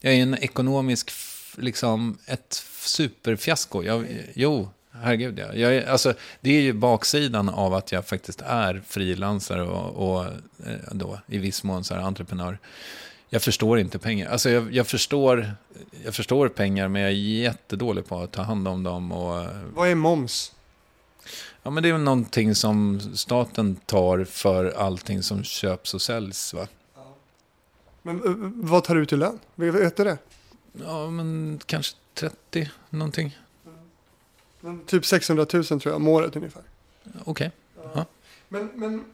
Jag är en ekonomisk, liksom, ett superfiasko. Jag, jo, Herregud, ja. Jag är, alltså, det är ju baksidan av att jag faktiskt är frilansare och, och eh, då, i viss mån så här entreprenör. Jag förstår inte pengar. Alltså jag, jag, förstår, jag förstår pengar, men jag är jättedålig på att ta hand om dem. Och, Vad är moms? Ja, men det är väl någonting som staten tar för allting som köps och säljs. Va? Men eh, vad tar du ut i lön? Vet du det? Ja, men kanske 30 någonting. Typ 600 000 tror jag om året ungefär. Okej. Ja. Men, men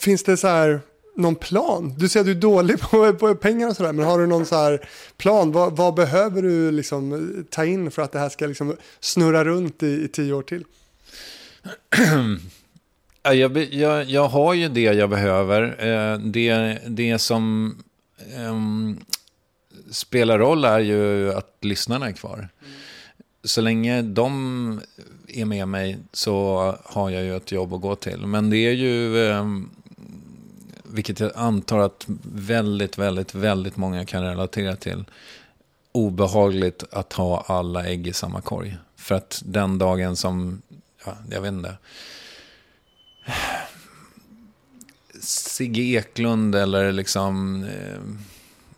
finns det så här någon plan? Du säger att du är dålig [LAUGHS] på, på pengar och sådär, men har du någon så här plan? Vad, vad behöver du liksom ta in för att det här ska liksom snurra runt i, i tio år till? [CLEARS THROAT] Ja, Jag, jag, jag har ju det jag behöver. Eh, Det, det som ehm, spelar roll är ju att lyssnarna är kvar. Så länge de är med mig så har jag ju ett jobb att gå till. Men det är ju, ehm, vilket jag antar att väldigt, väldigt, väldigt många kan relatera till, obehagligt att ha alla ägg i samma korg. För att den dagen som, ja, jag vet inte, Sigge Eklund eller liksom eh,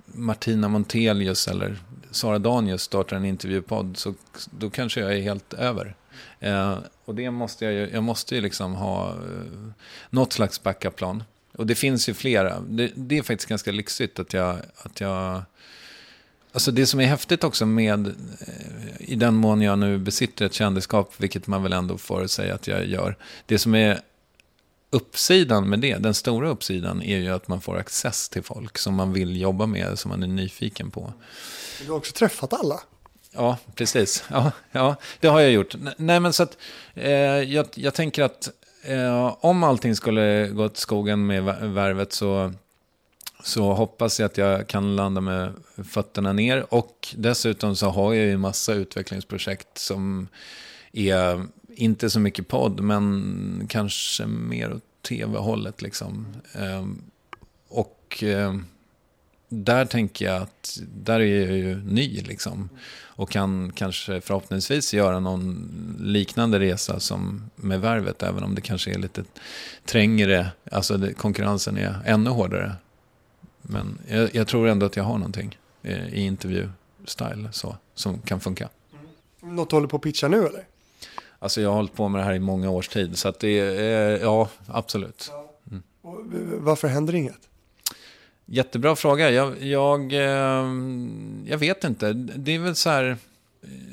Martina Montelius eller Sara Danius startar en intervjupodd så då kanske jag är helt över. Eh, och det måste jag ju, jag måste ju liksom ha eh, något slags backup-plan. Och det finns ju flera. Det, det är faktiskt ganska lyxigt att jag, att jag Alltså det som är häftigt också med, eh, i den mån jag nu besitter ett kändisskap, vilket man väl ändå får säga att jag gör. Det som är uppsidan med det, den stora uppsidan, är ju att man får access till folk som man vill jobba med, som man är nyfiken på. Du har också träffat alla. Ja, precis. Ja, ja det har jag gjort. Nej, men så att eh, jag, jag tänker att eh, om allting skulle gå åt skogen med vär- värvet så, så hoppas jag att jag kan landa med fötterna ner. Och dessutom så har jag ju massa utvecklingsprojekt som är inte så mycket podd, men kanske mer åt tv-hållet. Liksom. Eh, och eh, där tänker jag att där är jag ju ny liksom. Och kan kanske förhoppningsvis göra någon liknande resa som med värvet. Även om det kanske är lite trängre. Alltså det, konkurrensen är ännu hårdare. Men jag, jag tror ändå att jag har någonting eh, i intervju-style så, som kan funka. Mm. Något du håller på att pitcha nu eller? Alltså jag har hållit på med det här i många års tid. Så att det är, ja, absolut. Och varför händer inget? Jättebra fråga. Jag, jag, eh, jag vet inte. Det är väl så här...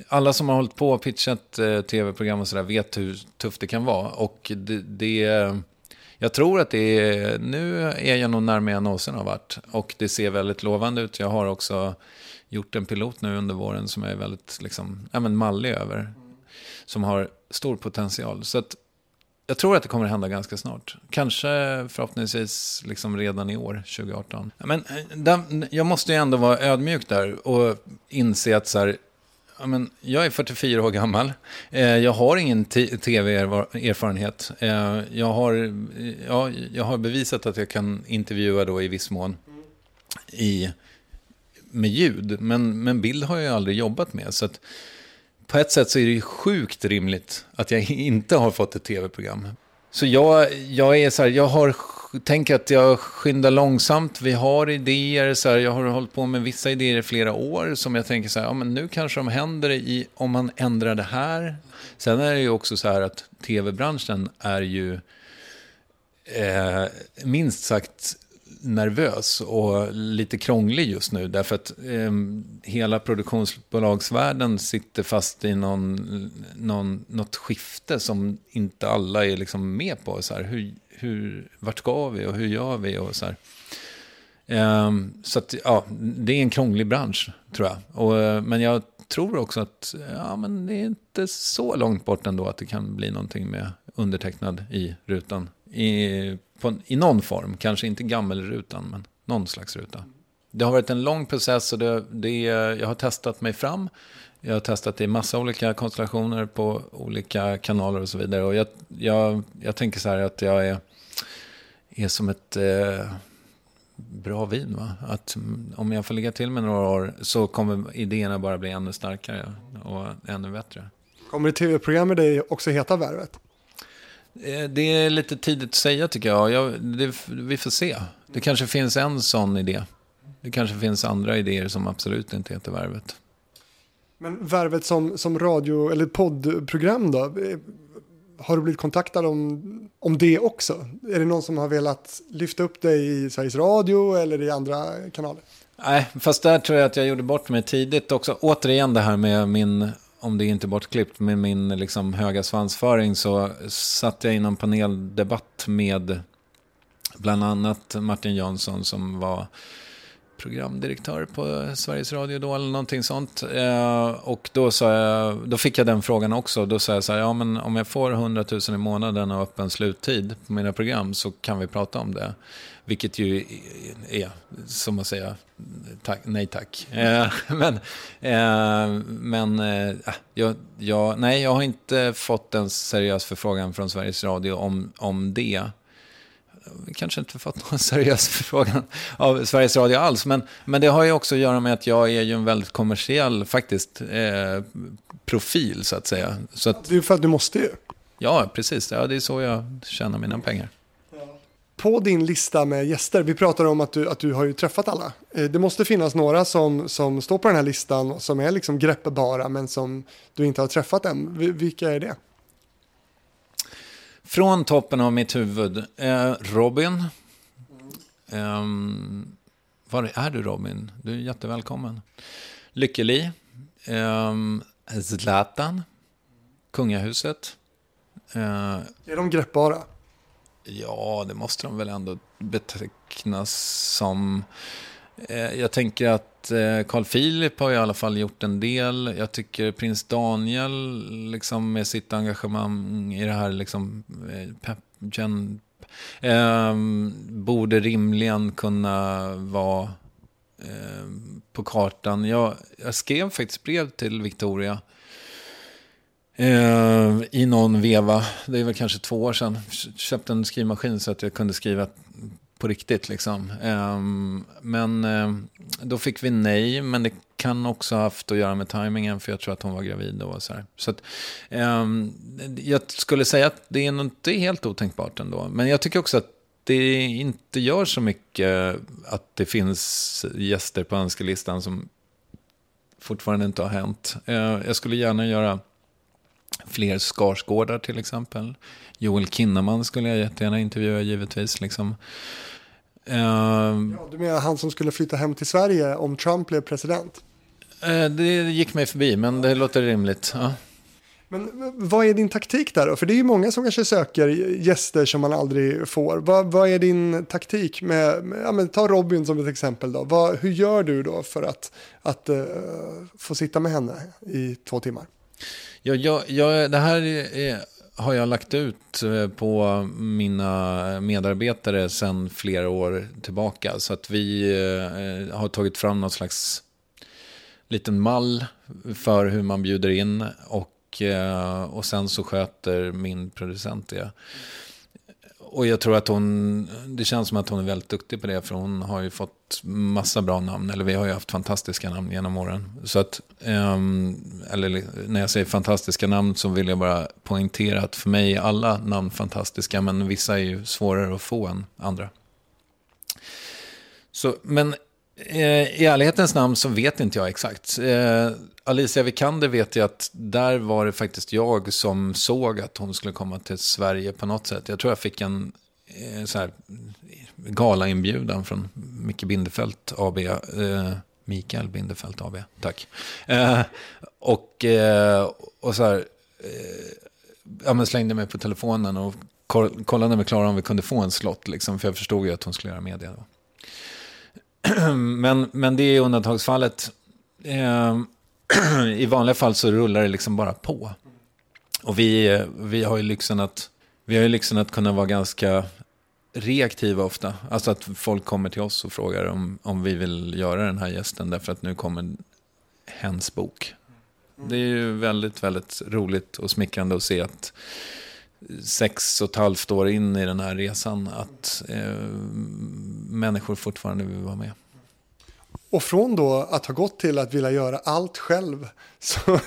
Alla som har hållit på och pitchat eh, tv-program och sådär vet hur tufft det kan vara. Och det, det, jag tror att det är... Nu är jag nog närmare jag någonsin har varit. Och det ser väldigt lovande ut. Jag har också gjort en pilot nu under våren som jag är väldigt liksom, ja, men mallig över. Som har stor potential. Så att jag tror att det kommer att hända ganska snart. Kanske förhoppningsvis liksom redan i år, 2018. Men eh, där, jag måste ju ändå vara ödmjuk där och inse att så här, ja, men jag är 44 år gammal. Eh, jag har ingen tv-erfarenhet. Eh, jag, har, eh, ja, jag har bevisat att jag kan intervjua då i viss mån i, med ljud. Men, men bild har jag aldrig jobbat med. Så att, på ett sätt så är det ju sjukt rimligt att jag inte har fått ett tv-program. Så jag, jag är så här, jag har, tänker att jag skyndar långsamt. Vi har idéer, så här, jag har hållit på med vissa idéer i flera år som jag tänker så här, ja men nu kanske de händer i, om man ändrar det här. Sen är det ju också så här att tv-branschen är ju eh, minst sagt nervös och lite krånglig just nu. Därför att eh, hela produktionsbolagsvärlden sitter fast i någon, någon, något skifte som inte alla är liksom med på. Så här, hur, hur, vart ska vi och hur gör vi? Och så här. Eh, så att, ja, det är en krånglig bransch, tror jag. Och, men jag tror också att ja, men det är inte så långt bort ändå att det kan bli någonting med undertecknad i rutan. I, på, I någon form, kanske inte gammelrutan, men någon slags ruta. Det har varit en lång process och det, det, jag har testat mig fram. Jag har testat i massa olika konstellationer på olika kanaler och så vidare. Och jag, jag, jag tänker så här att jag är, är som ett eh, bra vin. Va? Att om jag får ligga till med några år så kommer idéerna bara bli ännu starkare och ännu bättre. Kommer ett tv-program med dig också heta Värvet? Eh, det är lite tidigt att säga tycker jag. jag det, vi får se. Det kanske finns en sån idé. Det kanske finns andra idéer som absolut inte heter Värvet. Men Värvet som, som radio eller poddprogram då? Eh, har du blivit kontaktad om, om det också? Är det någon som har velat lyfta upp dig i Sveriges Radio eller i andra kanaler? Nej, fast där tror jag att jag gjorde bort mig tidigt också. Återigen det här med min, om det är inte bortklippt, med min liksom höga svansföring så satt jag i någon paneldebatt med bland annat Martin Jansson som var programdirektör på Sveriges Radio då eller någonting sånt. Eh, och då, sa jag, då fick jag den frågan också. Då sa jag så här, ja men om jag får 100 000 i månaden och öppen sluttid på mina program så kan vi prata om det. Vilket ju är, som att säga, tack, nej tack. Eh, [LAUGHS] men eh, men eh, jag, jag, nej, jag har inte fått en seriös förfrågan från Sveriges Radio om, om det kanske inte fått någon [LAUGHS] seriös förfrågan av Sveriges Radio alls. Men, men det har ju också att göra med att jag är ju en väldigt kommersiell faktiskt eh, profil så att säga. Så att, det är för att du måste ju. Ja, precis. Ja, det är så jag tjänar mina pengar. På din lista med gäster, vi pratar om att du, att du har ju träffat alla. Eh, det måste finnas några som, som står på den här listan som är liksom greppbara men som du inte har träffat än. Vilka är det? Från toppen av mitt huvud. Eh, Robin. Eh, var är du Robin? Du är jättevälkommen. Lykkeli. Eh, Zlatan. Kungahuset. Eh, är de greppbara? Ja, det måste de väl ändå betecknas som. Eh, jag tänker att eh, Carl Philip har i alla fall gjort en del. Jag tycker prins Daniel liksom med sitt engagemang i det här liksom, eh, pep, gen, eh, borde rimligen kunna vara eh, på kartan. Jag, jag, skrev faktiskt brev till Victoria eh, i någon veva. Det är väl kanske två år sedan. Köpte en skrivmaskin så att jag kunde skriva på riktigt. Liksom. Eh, men eh, då fick vi nej, men det kan också ha haft att göra med tajmingen för jag tror att hon var gravid då. Så här. så att, um, jag skulle säga att det är inte helt otänkbart ändå. Men jag tycker också att det inte gör så mycket att det finns gäster på önskelistan som fortfarande inte har hänt. Eh, jag skulle gärna göra fler Skarsgårdar till exempel. Joel Kinnaman skulle jag jättegärna intervjua givetvis. Liksom. Uh, ja, du menar han som skulle flytta hem till Sverige om Trump blev president? Uh, det gick mig förbi, men det låter rimligt. Ja. Men vad är din taktik där då? För det är ju många som kanske söker gäster som man aldrig får. Vad, vad är din taktik med, med ja, men ta Robin som ett exempel då. Vad, hur gör du då för att, att uh, få sitta med henne i två timmar? Ja, ja, ja, det här är har jag lagt ut eh, på mina medarbetare sedan flera år tillbaka. Så att vi eh, har tagit fram någon slags liten mall för hur man bjuder in. Och, eh, och sen så sköter min producent det. Och jag tror att hon, det känns som att hon är väldigt duktig på det, för hon har ju fått massa bra namn, eller vi har ju haft fantastiska namn genom åren. Så att, um, eller när jag säger fantastiska namn så vill jag bara poängtera att för mig är alla namn fantastiska, men vissa är ju svårare att få än andra. Så, men Eh, i ärlighetens namn så vet inte jag exakt. Eh, Alicia Vikander vet jag att där var det faktiskt jag som såg att hon skulle komma till Sverige på något sätt. Jag tror jag fick en eh, så här, galainbjudan från Micke Bindefält AB. Eh, Mikael Bindefält AB, tack. Eh, och, eh, och så här, eh, ja, men slängde mig på telefonen och kollade med Klara om vi kunde få en slott. Liksom, för jag förstod ju att hon skulle göra media. Då. [CLEARS THROAT] men, men det är undantagsfallet. Ehm, [CLEARS THROAT] I vanliga fall så rullar det liksom bara på. Och vi, vi har ju lyxen att, vi har ju lyxen att kunna vara ganska reaktiva ofta. Alltså att folk kommer till oss och frågar om, om vi vill göra den här gästen därför att nu kommer hens bok. Det är ju väldigt, väldigt roligt och smickrande att se att sex och ett halvt år in i den här resan att eh, människor fortfarande vill vara med. och från då att ha gått till att vilja göra allt själv. Så [LAUGHS]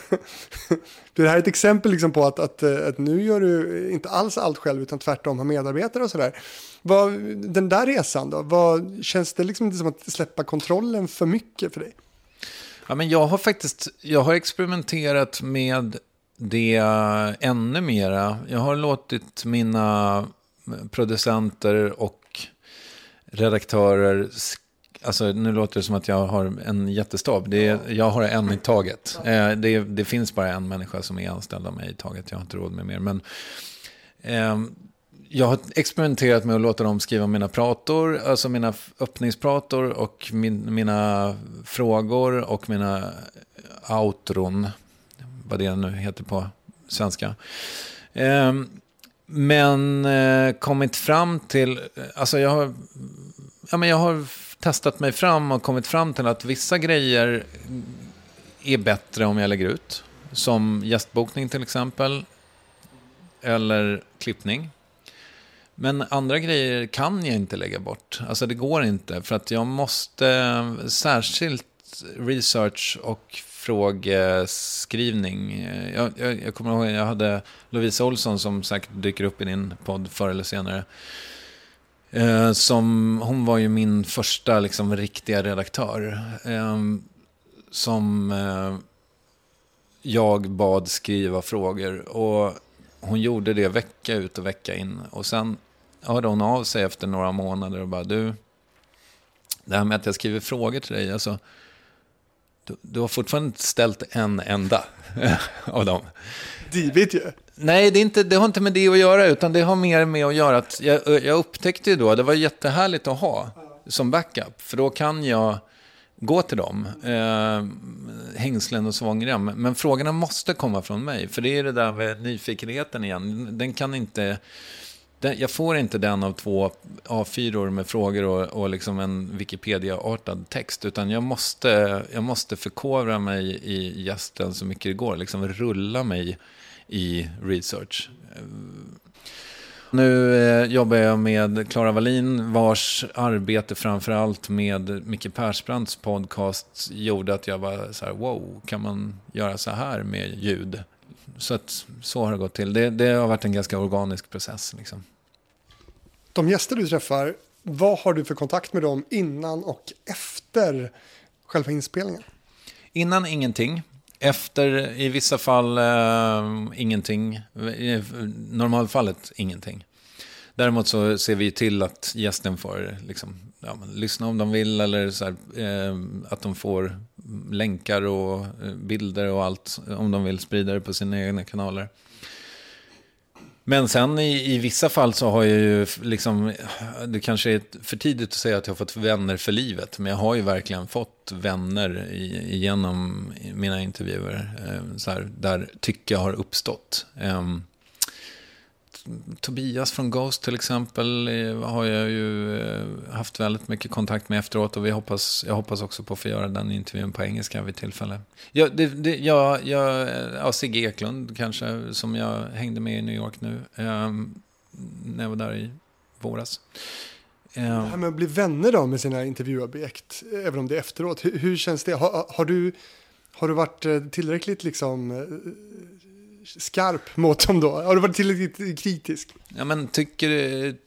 det här är ett exempel liksom på att, att, att, nu gör du inte alls allt själv utan tvärtom har medarbetare och sådär. Den där resan då, vad, känns det liksom inte som att släppa kontrollen för mycket för dig? Ja, men jag har faktiskt jag har experimenterat med det ännu mera. Jag har låtit mina producenter och redaktörer Alltså, nu låter det som att jag har en jättestab. Det är, jag har en i taget. Eh, det, det, finns bara en människa som är anställd av mig i taget. Jag har inte råd med mer. Men, eh, jag har experimenterat med att låta dem skriva mina prator, alltså mina öppningsprator och min, mina frågor och mina outron, vad det nu heter på svenska. Eh, men eh, kommit fram till, alltså jag har, ja, men jag har testat mig fram och kommit fram till att vissa grejer är bättre om jag lägger ut. Som gästbokning till exempel. Eller klippning. Men andra grejer kan jag inte lägga bort. Alltså det går inte. För att jag måste eh, särskilt research och frågeskrivning. Jag, jag, jag kommer ihåg att jag hade Lovisa Olsson som säkert dyker upp i din podd förr eller senare. Eh, som, hon var ju min första liksom, riktiga redaktör. Eh, som eh, jag bad skriva frågor. Och hon gjorde det vecka ut och vecka in. Och sen hörde hon av sig efter några månader och bara du, det här med att jag skriver frågor till dig, alltså, du, du har fortfarande inte ställt en enda [LAUGHS] av dem. Divigt ju. Nej, det, är inte, det har inte med det att göra, utan det har mer med att göra att jag, jag upptäckte ju då, det var jättehärligt att ha som backup, för då kan jag gå till dem, eh, hängslen och svångrem. Men frågorna måste komma från mig, för det är det där med nyfikenheten igen. Den kan inte, den, jag får inte den av två A4 med frågor och, och liksom en Wikipedia-artad text, utan jag måste, jag måste förkovra mig i gästen så mycket det går, liksom rulla mig i research. Nu eh, jobbar jag med Klara Wallin vars arbete framförallt med Micke Persbrandts podcast gjorde att jag var så här, wow, kan man göra så här med ljud? Så att så har det gått till. Det, det har varit en ganska organisk process. Liksom. De gäster du träffar, vad har du för kontakt med dem innan och efter själva inspelningen? Innan ingenting. Efter i vissa fall eh, ingenting. I normalfallet ingenting. Däremot så ser vi till att gästen får liksom, ja, lyssna om de vill eller så här, eh, att de får länkar och eh, bilder och allt om de vill sprida det på sina egna kanaler. Men sen i, i vissa fall så har jag ju liksom, det kanske är för tidigt att säga att jag har fått vänner för livet, men jag har ju verkligen fått vänner i, genom mina intervjuer, eh, så här, där tycke har uppstått. Eh, Tobias från Ghost till exempel eh, har jag ju eh, haft väldigt mycket kontakt med efteråt och vi hoppas, jag hoppas också på att få göra den intervjun på engelska vid tillfälle. Ja, det, det, ja, ja, ja, Sigge Eklund kanske, som jag hängde med i New York nu, eh, när jag var där i våras. Eh. Det här med att bli vänner då med sina intervjuobjekt, även om det är efteråt, hur, hur känns det? Har, har, du, har du varit eh, tillräckligt liksom skarp mot dem då? Har du varit tillräckligt kritisk? Ja, men tycker du,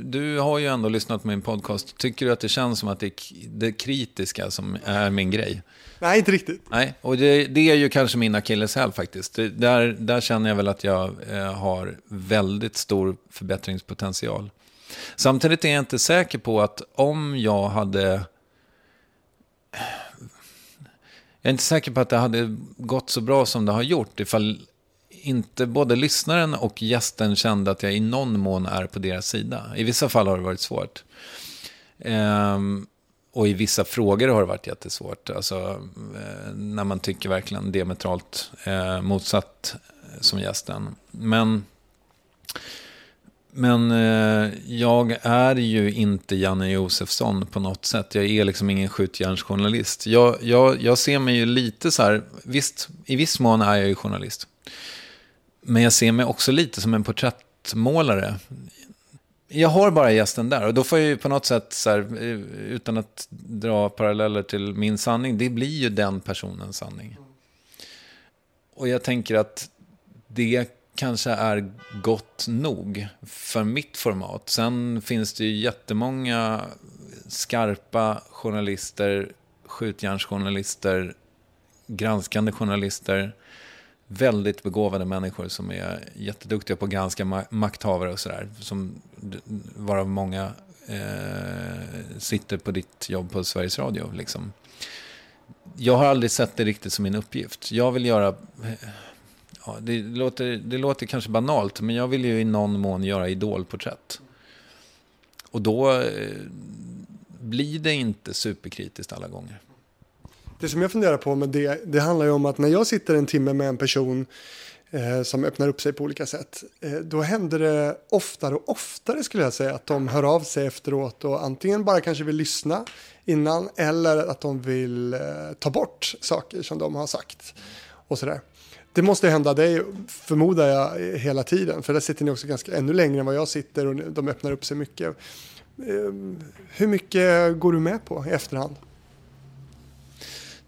du har ju ändå lyssnat på min podcast. Tycker du att det känns som att det är det kritiska som är min grej? Nej, inte riktigt. Nej, och det, det är ju kanske min akilleshäl faktiskt. Det, där, där känner jag väl att jag eh, har väldigt stor förbättringspotential. Samtidigt är jag inte säker på att om jag hade... Jag är inte säker på att det hade gått så bra som det har gjort ifall inte både lyssnaren och gästen kände att jag i någon mån är på deras sida. I vissa fall har det varit svårt. Ehm, och i vissa frågor har det varit jättesvårt. Alltså, eh, när man tycker verkligen diametralt eh, motsatt eh, som gästen. Men, men eh, jag är ju inte Janne Josefsson på något sätt. Jag är liksom ingen skjutjärnsjournalist. Jag, jag, jag ser mig ju lite så här, visst, i viss mån är jag ju journalist. Men jag ser mig också lite som en porträttmålare. jag har bara gästen där och då får jag ju på något sätt, så här, eh, utan att dra paralleller till min sanning, det blir ju den personens sanning. Och jag tänker att det kanske är gott nog för mitt format. Sen finns det ju jättemånga skarpa journalister, skjutjärnsjournalister, granskande journalister, väldigt begåvade människor som är jätteduktiga på att granska makthavare och sådär. Varav många eh, sitter på ditt jobb på Sveriges Radio. Liksom. Jag har aldrig sett det riktigt som min uppgift. Jag vill göra... Eh, ja, det, låter, det låter kanske banalt, men jag vill ju i någon mån göra idolporträtt. Och då eh, blir det inte superkritiskt alla gånger. Det som jag funderar på med det, det handlar ju om att när jag sitter en timme med en person eh, som öppnar upp sig på olika sätt, eh, då händer det oftare och oftare skulle jag säga att de hör av sig efteråt och antingen bara kanske vill lyssna innan eller att de vill eh, ta bort saker som de har sagt och sådär. Det måste hända dig, förmodar jag, hela tiden. För där sitter ni också ganska ännu längre än vad jag sitter och de öppnar upp sig mycket. Eh, hur mycket går du med på i efterhand?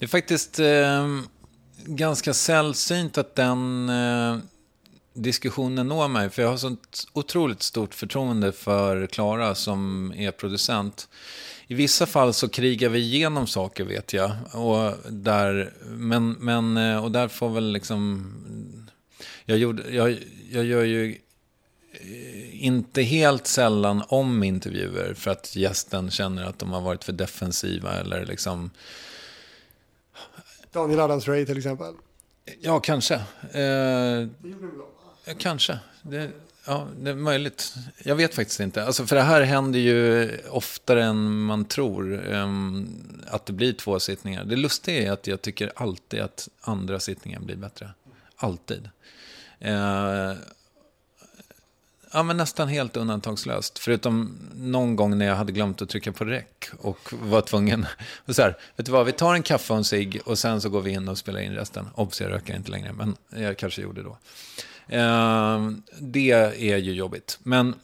Det är faktiskt eh, ganska sällsynt att den eh, diskussionen når mig. För jag har sånt otroligt stort förtroende för Klara som är producent. I vissa fall så krigar vi igenom saker vet jag. Och där, men, men, eh, och där får väl liksom... Jag, gjorde, jag, jag gör ju eh, inte helt sällan om intervjuer för att gästen känner att de har varit för defensiva eller liksom Daniel Adams-Ray till exempel? Ja, kanske. Eh, det gjorde Kanske. Det, ja, det är möjligt. Jag vet faktiskt inte. Alltså, för det här händer ju oftare än man tror. Um, att det blir två sittningar. Det lustiga är att jag tycker alltid att andra sittningen blir bättre. Alltid. Uh, Ja, men nästan helt undantagslöst. Förutom någon gång när jag hade glömt att trycka på räck och var tvungen. Och så här, vet du vad, vi tar en kaffe och en cigg och sen så går vi in och spelar in resten. Obs, jag röker inte längre, men jag kanske gjorde då. Eh, det är ju jobbigt. Men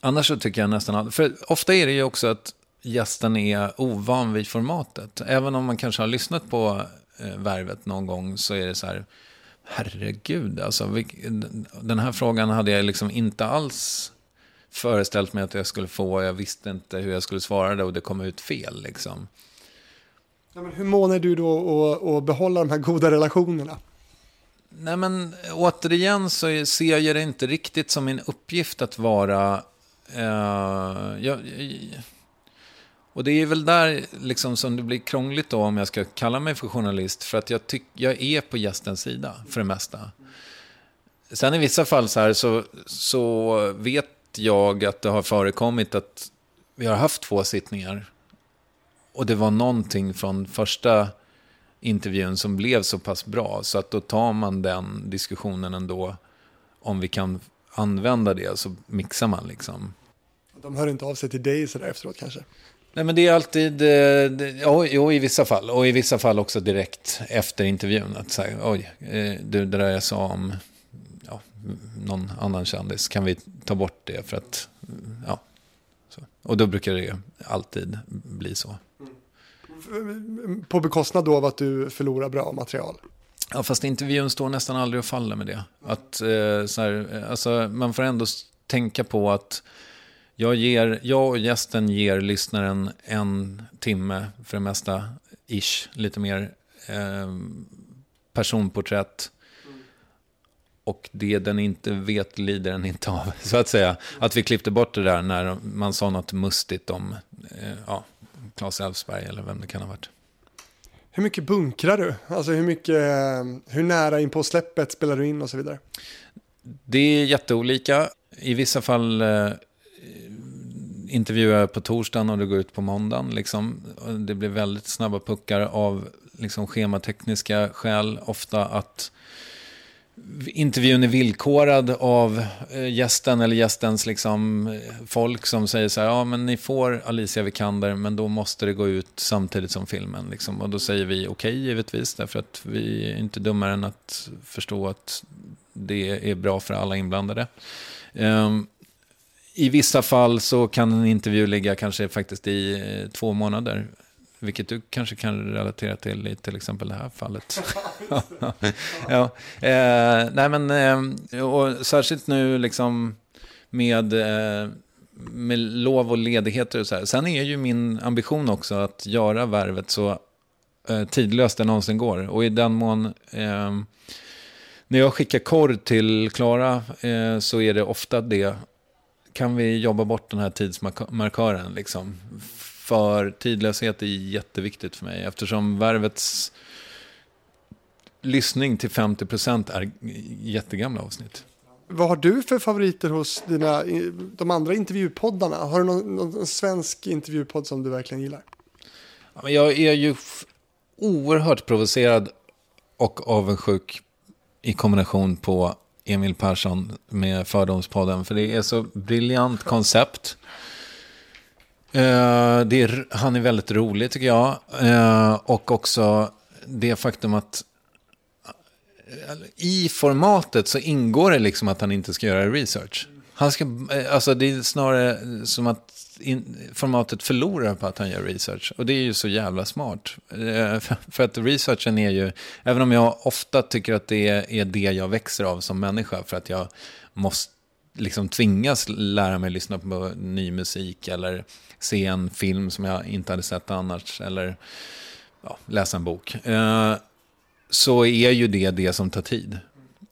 annars så tycker jag nästan För ofta är det ju också att gästen är ovan vid formatet. Även om man kanske har lyssnat på eh, Värvet någon gång så är det så här herregud, alltså, den här frågan hade jag liksom inte alls föreställt mig att jag skulle få. Jag visste inte hur jag skulle svara det och det kom ut fel. Liksom. Ja, men hur mån är du då att behålla de här goda relationerna? Nej, men återigen så ser jag det inte riktigt som min uppgift att vara... Uh, jag, jag, och det är väl där liksom som det blir krångligt då om jag ska kalla mig för journalist. För att jag, tyck, jag är på gästens sida för det mesta. Sen i vissa fall så, här, så, så vet jag att det har förekommit att vi har haft två sittningar. Och det var någonting från första intervjun som blev så pass bra. Så att då tar man den diskussionen ändå. Om vi kan använda det så mixar man liksom. De hör inte av sig till dig sådär efteråt kanske? Nej, men det är alltid, eh, ja, jo, i vissa fall. Och i vissa fall också direkt efter intervjun. Att säga, oj, eh, det där jag sa om ja, någon annan kändis, kan vi ta bort det för att, ja. Så. Och då brukar det alltid bli så. På bekostnad då av att du förlorar bra material? Ja, fast intervjun står nästan aldrig och faller med det. Att, eh, så här, alltså, man får ändå tänka på att jag, ger, jag och gästen ger lyssnaren en timme för det mesta, ish, lite mer eh, personporträtt. Och det den inte vet lider den inte av, [LAUGHS] så att säga. Att vi klippte bort det där när man sa något mustigt om eh, ja, Claes Elfsberg eller vem det kan ha varit. Hur mycket bunkrar du? Alltså hur, mycket, hur nära in på släppet spelar du in och så vidare? Det är jätteolika. I vissa fall eh, intervjuar på torsdagen och det går ut på måndagen. Liksom. Det blir väldigt snabba puckar av liksom, schematekniska skäl. Ofta att intervjun är villkorad av eh, gästen eller gästens liksom, folk som säger så här, ja men ni får Alicia Vikander men då måste det gå ut samtidigt som filmen. Liksom. Och då säger vi okej okay, givetvis, därför att vi är inte dummare än att förstå att det är bra för alla inblandade. Um, i vissa fall så kan en intervju ligga kanske faktiskt i eh, två månader. Vilket du kanske kan relatera till i till exempel det här fallet. [LAUGHS] ja. Eh, nej men, eh, och särskilt nu liksom med, eh, med lov och ledigheter och så här. Sen är ju min ambition också att göra värvet så eh, tidlöst det någonsin går. Och i den mån eh, när jag skickar korr till Klara eh, så är det ofta det. Kan vi jobba bort den här tidsmarkören liksom? För tidlöshet är jätteviktigt för mig eftersom värvets lyssning till 50% är jättegamla avsnitt. Vad har du för favoriter hos dina, de andra intervjupoddarna? Har du någon, någon svensk intervjupodd som du verkligen gillar? Jag är ju oerhört provocerad och avundsjuk i kombination på Emil Persson med Fördomspodden. För det är så briljant koncept. Uh, det är, han är väldigt rolig tycker jag. Uh, och också det faktum att eh, i formatet så ingår det liksom att han inte ska göra research. Han ska, alltså det är snarare som att in, formatet förlorar på att han gör research. Och det är ju så jävla smart. Eh, [LAUGHS] för att researchen är ju, även om jag ofta tycker att det är det jag växer av som människa, för att jag måste liksom tvingas lära mig lyssna på ny musik eller se en film som jag inte hade sett annars, eller ja, läsa en bok. Eh, så är ju det det som tar tid.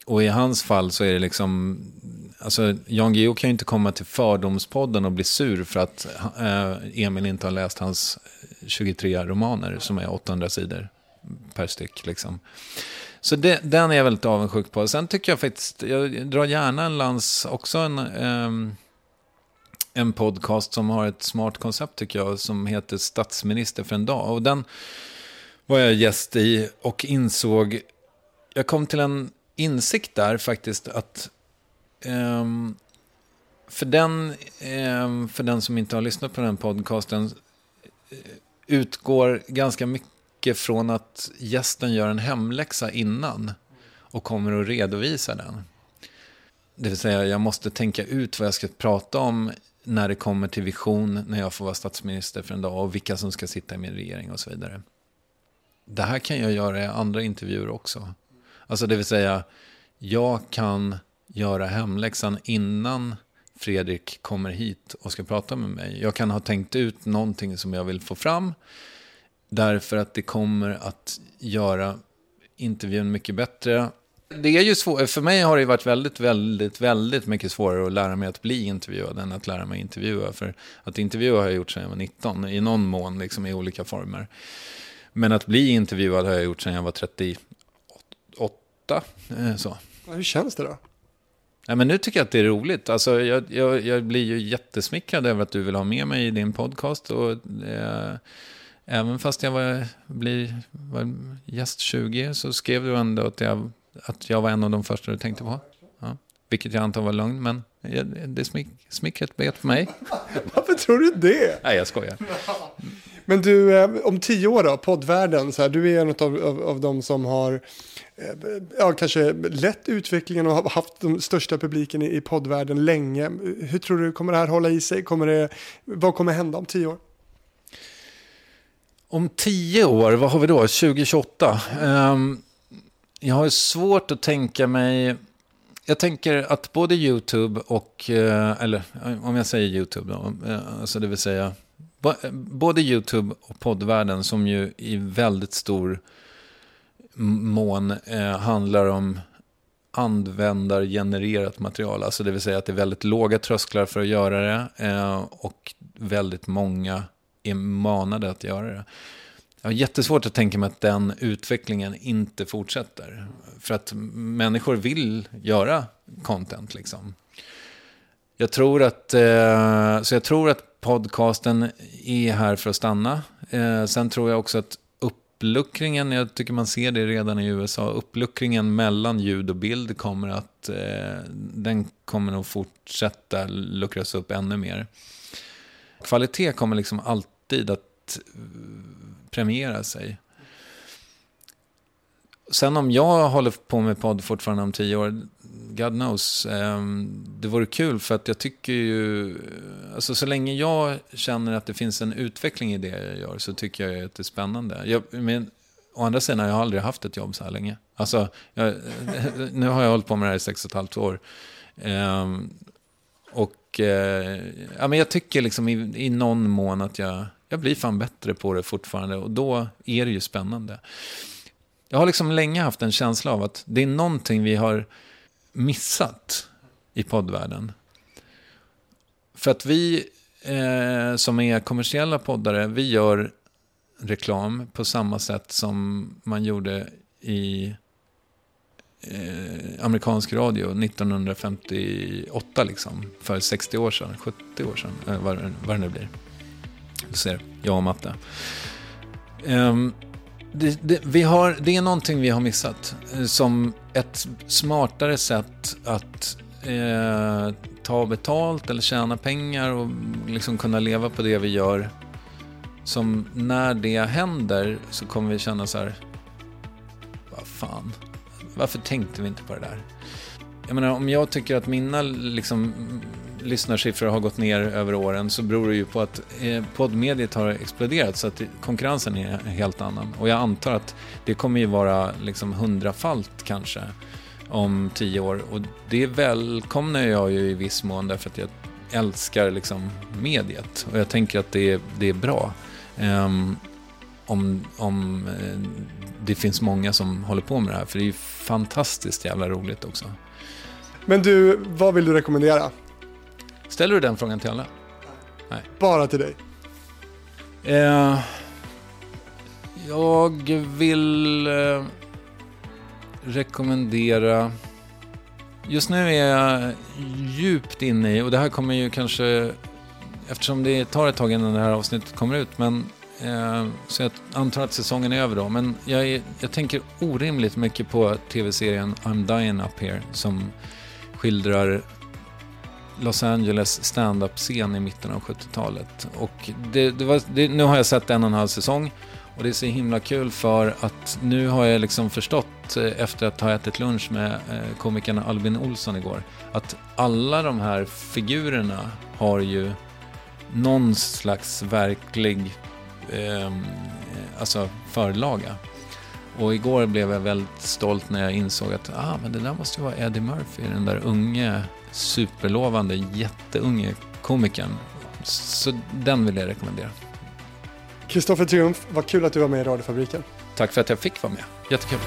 Och i hans fall så är det liksom Alltså, Jan Guillou kan ju inte komma till Fördomspodden och bli sur för att eh, Emil inte har läst hans eh, 23 romaner som är 800 sidor per styck. Liksom. Så det, den är jag väldigt avundsjuk på. Sen tycker jag faktiskt, jag drar gärna en lans, också en, eh, en podcast som har ett smart koncept tycker jag, som heter Statsminister för en dag. Och den var jag gäst i och insåg, jag kom till en insikt där faktiskt att Um, för, den, um, för den som inte har lyssnat på den podcasten eh, utgår ganska mycket från att gästen gör en hemläxa innan och kommer att redovisa den. Det vill säga, jag måste tänka ut vad jag ska prata om när det kommer till vision, när jag får vara statsminister för en dag och vilka som ska sitta i min regering och så vidare. Det här kan jag göra i andra intervjuer också. Alltså det vill säga, jag kan göra hemläxan innan Fredrik kommer hit och ska prata med mig. Jag kan ha tänkt ut någonting som jag vill få fram. Därför att det kommer att göra intervjun mycket bättre. Det är ju svår, för mig har det varit väldigt, väldigt, väldigt mycket svårare att lära mig att bli intervjuad än att lära mig intervjua. För att intervjua har jag gjort sedan jag var 19, i någon mån, liksom i olika former. Men att bli intervjuad har jag gjort sedan jag var 38. Eh, så. Hur känns det då? Ja, men nu tycker jag att det är roligt. Alltså, jag, jag, jag blir ju jättesmickrad över att du vill ha med mig i din podcast. Och, eh, även fast jag var, blir, var gäst 20 så skrev du ändå att jag, att jag var en av de första du tänkte på. Ja, vilket jag antar var lugnt, men det smick, smickret bet på mig. [LAUGHS] Varför tror du det? Nej, jag skojar. Men du, eh, om tio år då, poddvärlden, så här, du är en av, av, av de som har eh, ja, kanske lett utvecklingen och har haft den största publiken i, i poddvärlden länge. Hur tror du, kommer det här hålla i sig? Kommer det, vad kommer hända om tio år? Om tio år, vad har vi då? 2028? Um, ehm, jag har svårt att tänka mig... Jag tänker att både YouTube och, eh, eller om jag säger YouTube då, alltså det vill säga både YouTube och poddvärlden som ju i väldigt stor mån eh, handlar om användargenererat material. Alltså det vill säga att det är väldigt låga trösklar för att göra det eh, och väldigt många är manade att göra det. Jag har jättesvårt att tänka mig att den utvecklingen inte fortsätter. För att människor vill göra content liksom. Jag tror att, eh, så jag tror att podcasten är här för att stanna. Eh, sen tror jag också att uppluckringen, jag tycker man ser det redan i USA, uppluckringen mellan ljud och bild kommer att, eh, den kommer nog fortsätta luckras upp ännu mer. Kvalitet kommer liksom alltid att eh, premiera sig. Sen om jag håller på med podd fortfarande om tio år, God knows. Ehm, det vore kul för att jag tycker ju... Alltså så länge jag känner att det finns en utveckling i det jag gör så tycker jag att det är spännande. Jag, men, å andra sidan, har jag aldrig haft ett jobb så här länge. Alltså, jag, [LAUGHS] nu har jag hållit på med det här i sex och ett halvt år. Ehm, och eh, ja, men jag tycker liksom i, i någon mån att jag, jag blir fan bättre på det fortfarande. Och då är det ju spännande. Jag har liksom länge haft en känsla av att det är någonting vi har missat i poddvärlden. För att vi eh, som är kommersiella poddare, vi gör reklam på samma sätt som man gjorde i eh, amerikansk radio 1958, liksom, för 60 år sedan, 70 år sedan, eh, vad, vad det nu blir. Du ser, jag och matte. Um, det, det, vi har, det är någonting vi har missat. Eh, som ett smartare sätt att eh, ta betalt eller tjäna pengar och liksom kunna leva på det vi gör. Som när det händer så kommer vi känna så här, vad fan, varför tänkte vi inte på det där? Jag menar, om jag tycker att mina liksom, lyssnarsiffror har gått ner över åren så beror det ju på att eh, poddmediet har exploderat så att konkurrensen är helt annan. Och jag antar att det kommer ju vara liksom hundrafalt kanske om tio år. Och det välkomnar jag ju i viss mån därför att jag älskar liksom mediet. Och jag tänker att det är, det är bra. Um, om, om eh, det finns många som håller på med det här. För det är ju fantastiskt jävla roligt också. Men du, vad vill du rekommendera? Ställer du den frågan till alla? Nej. Bara till dig. Eh, jag vill eh, rekommendera... Just nu är jag djupt inne i, och det här kommer ju kanske... Eftersom det tar ett tag innan det här avsnittet kommer ut, men eh, så jag antar att säsongen är över då. Men jag, är, jag tänker orimligt mycket på tv-serien I'm Dying Up Here som skildrar Los Angeles stand-up-scen i mitten av 70-talet. Och det, det var, det, nu har jag sett en och en halv säsong och det är så himla kul för att nu har jag liksom förstått eh, efter att ha ätit lunch med eh, komikern Albin Olsson igår att alla de här figurerna har ju någon slags verklig ehm, eh, alltså förlaga. Och igår blev jag väldigt stolt när jag insåg att ah, men det där måste ju vara Eddie Murphy, den där unge superlovande, jätteunge komikern. Så den vill jag rekommendera. Kristoffer Triumf, vad kul att du var med i radiofabriken. Tack för att jag fick vara med. Jättekul.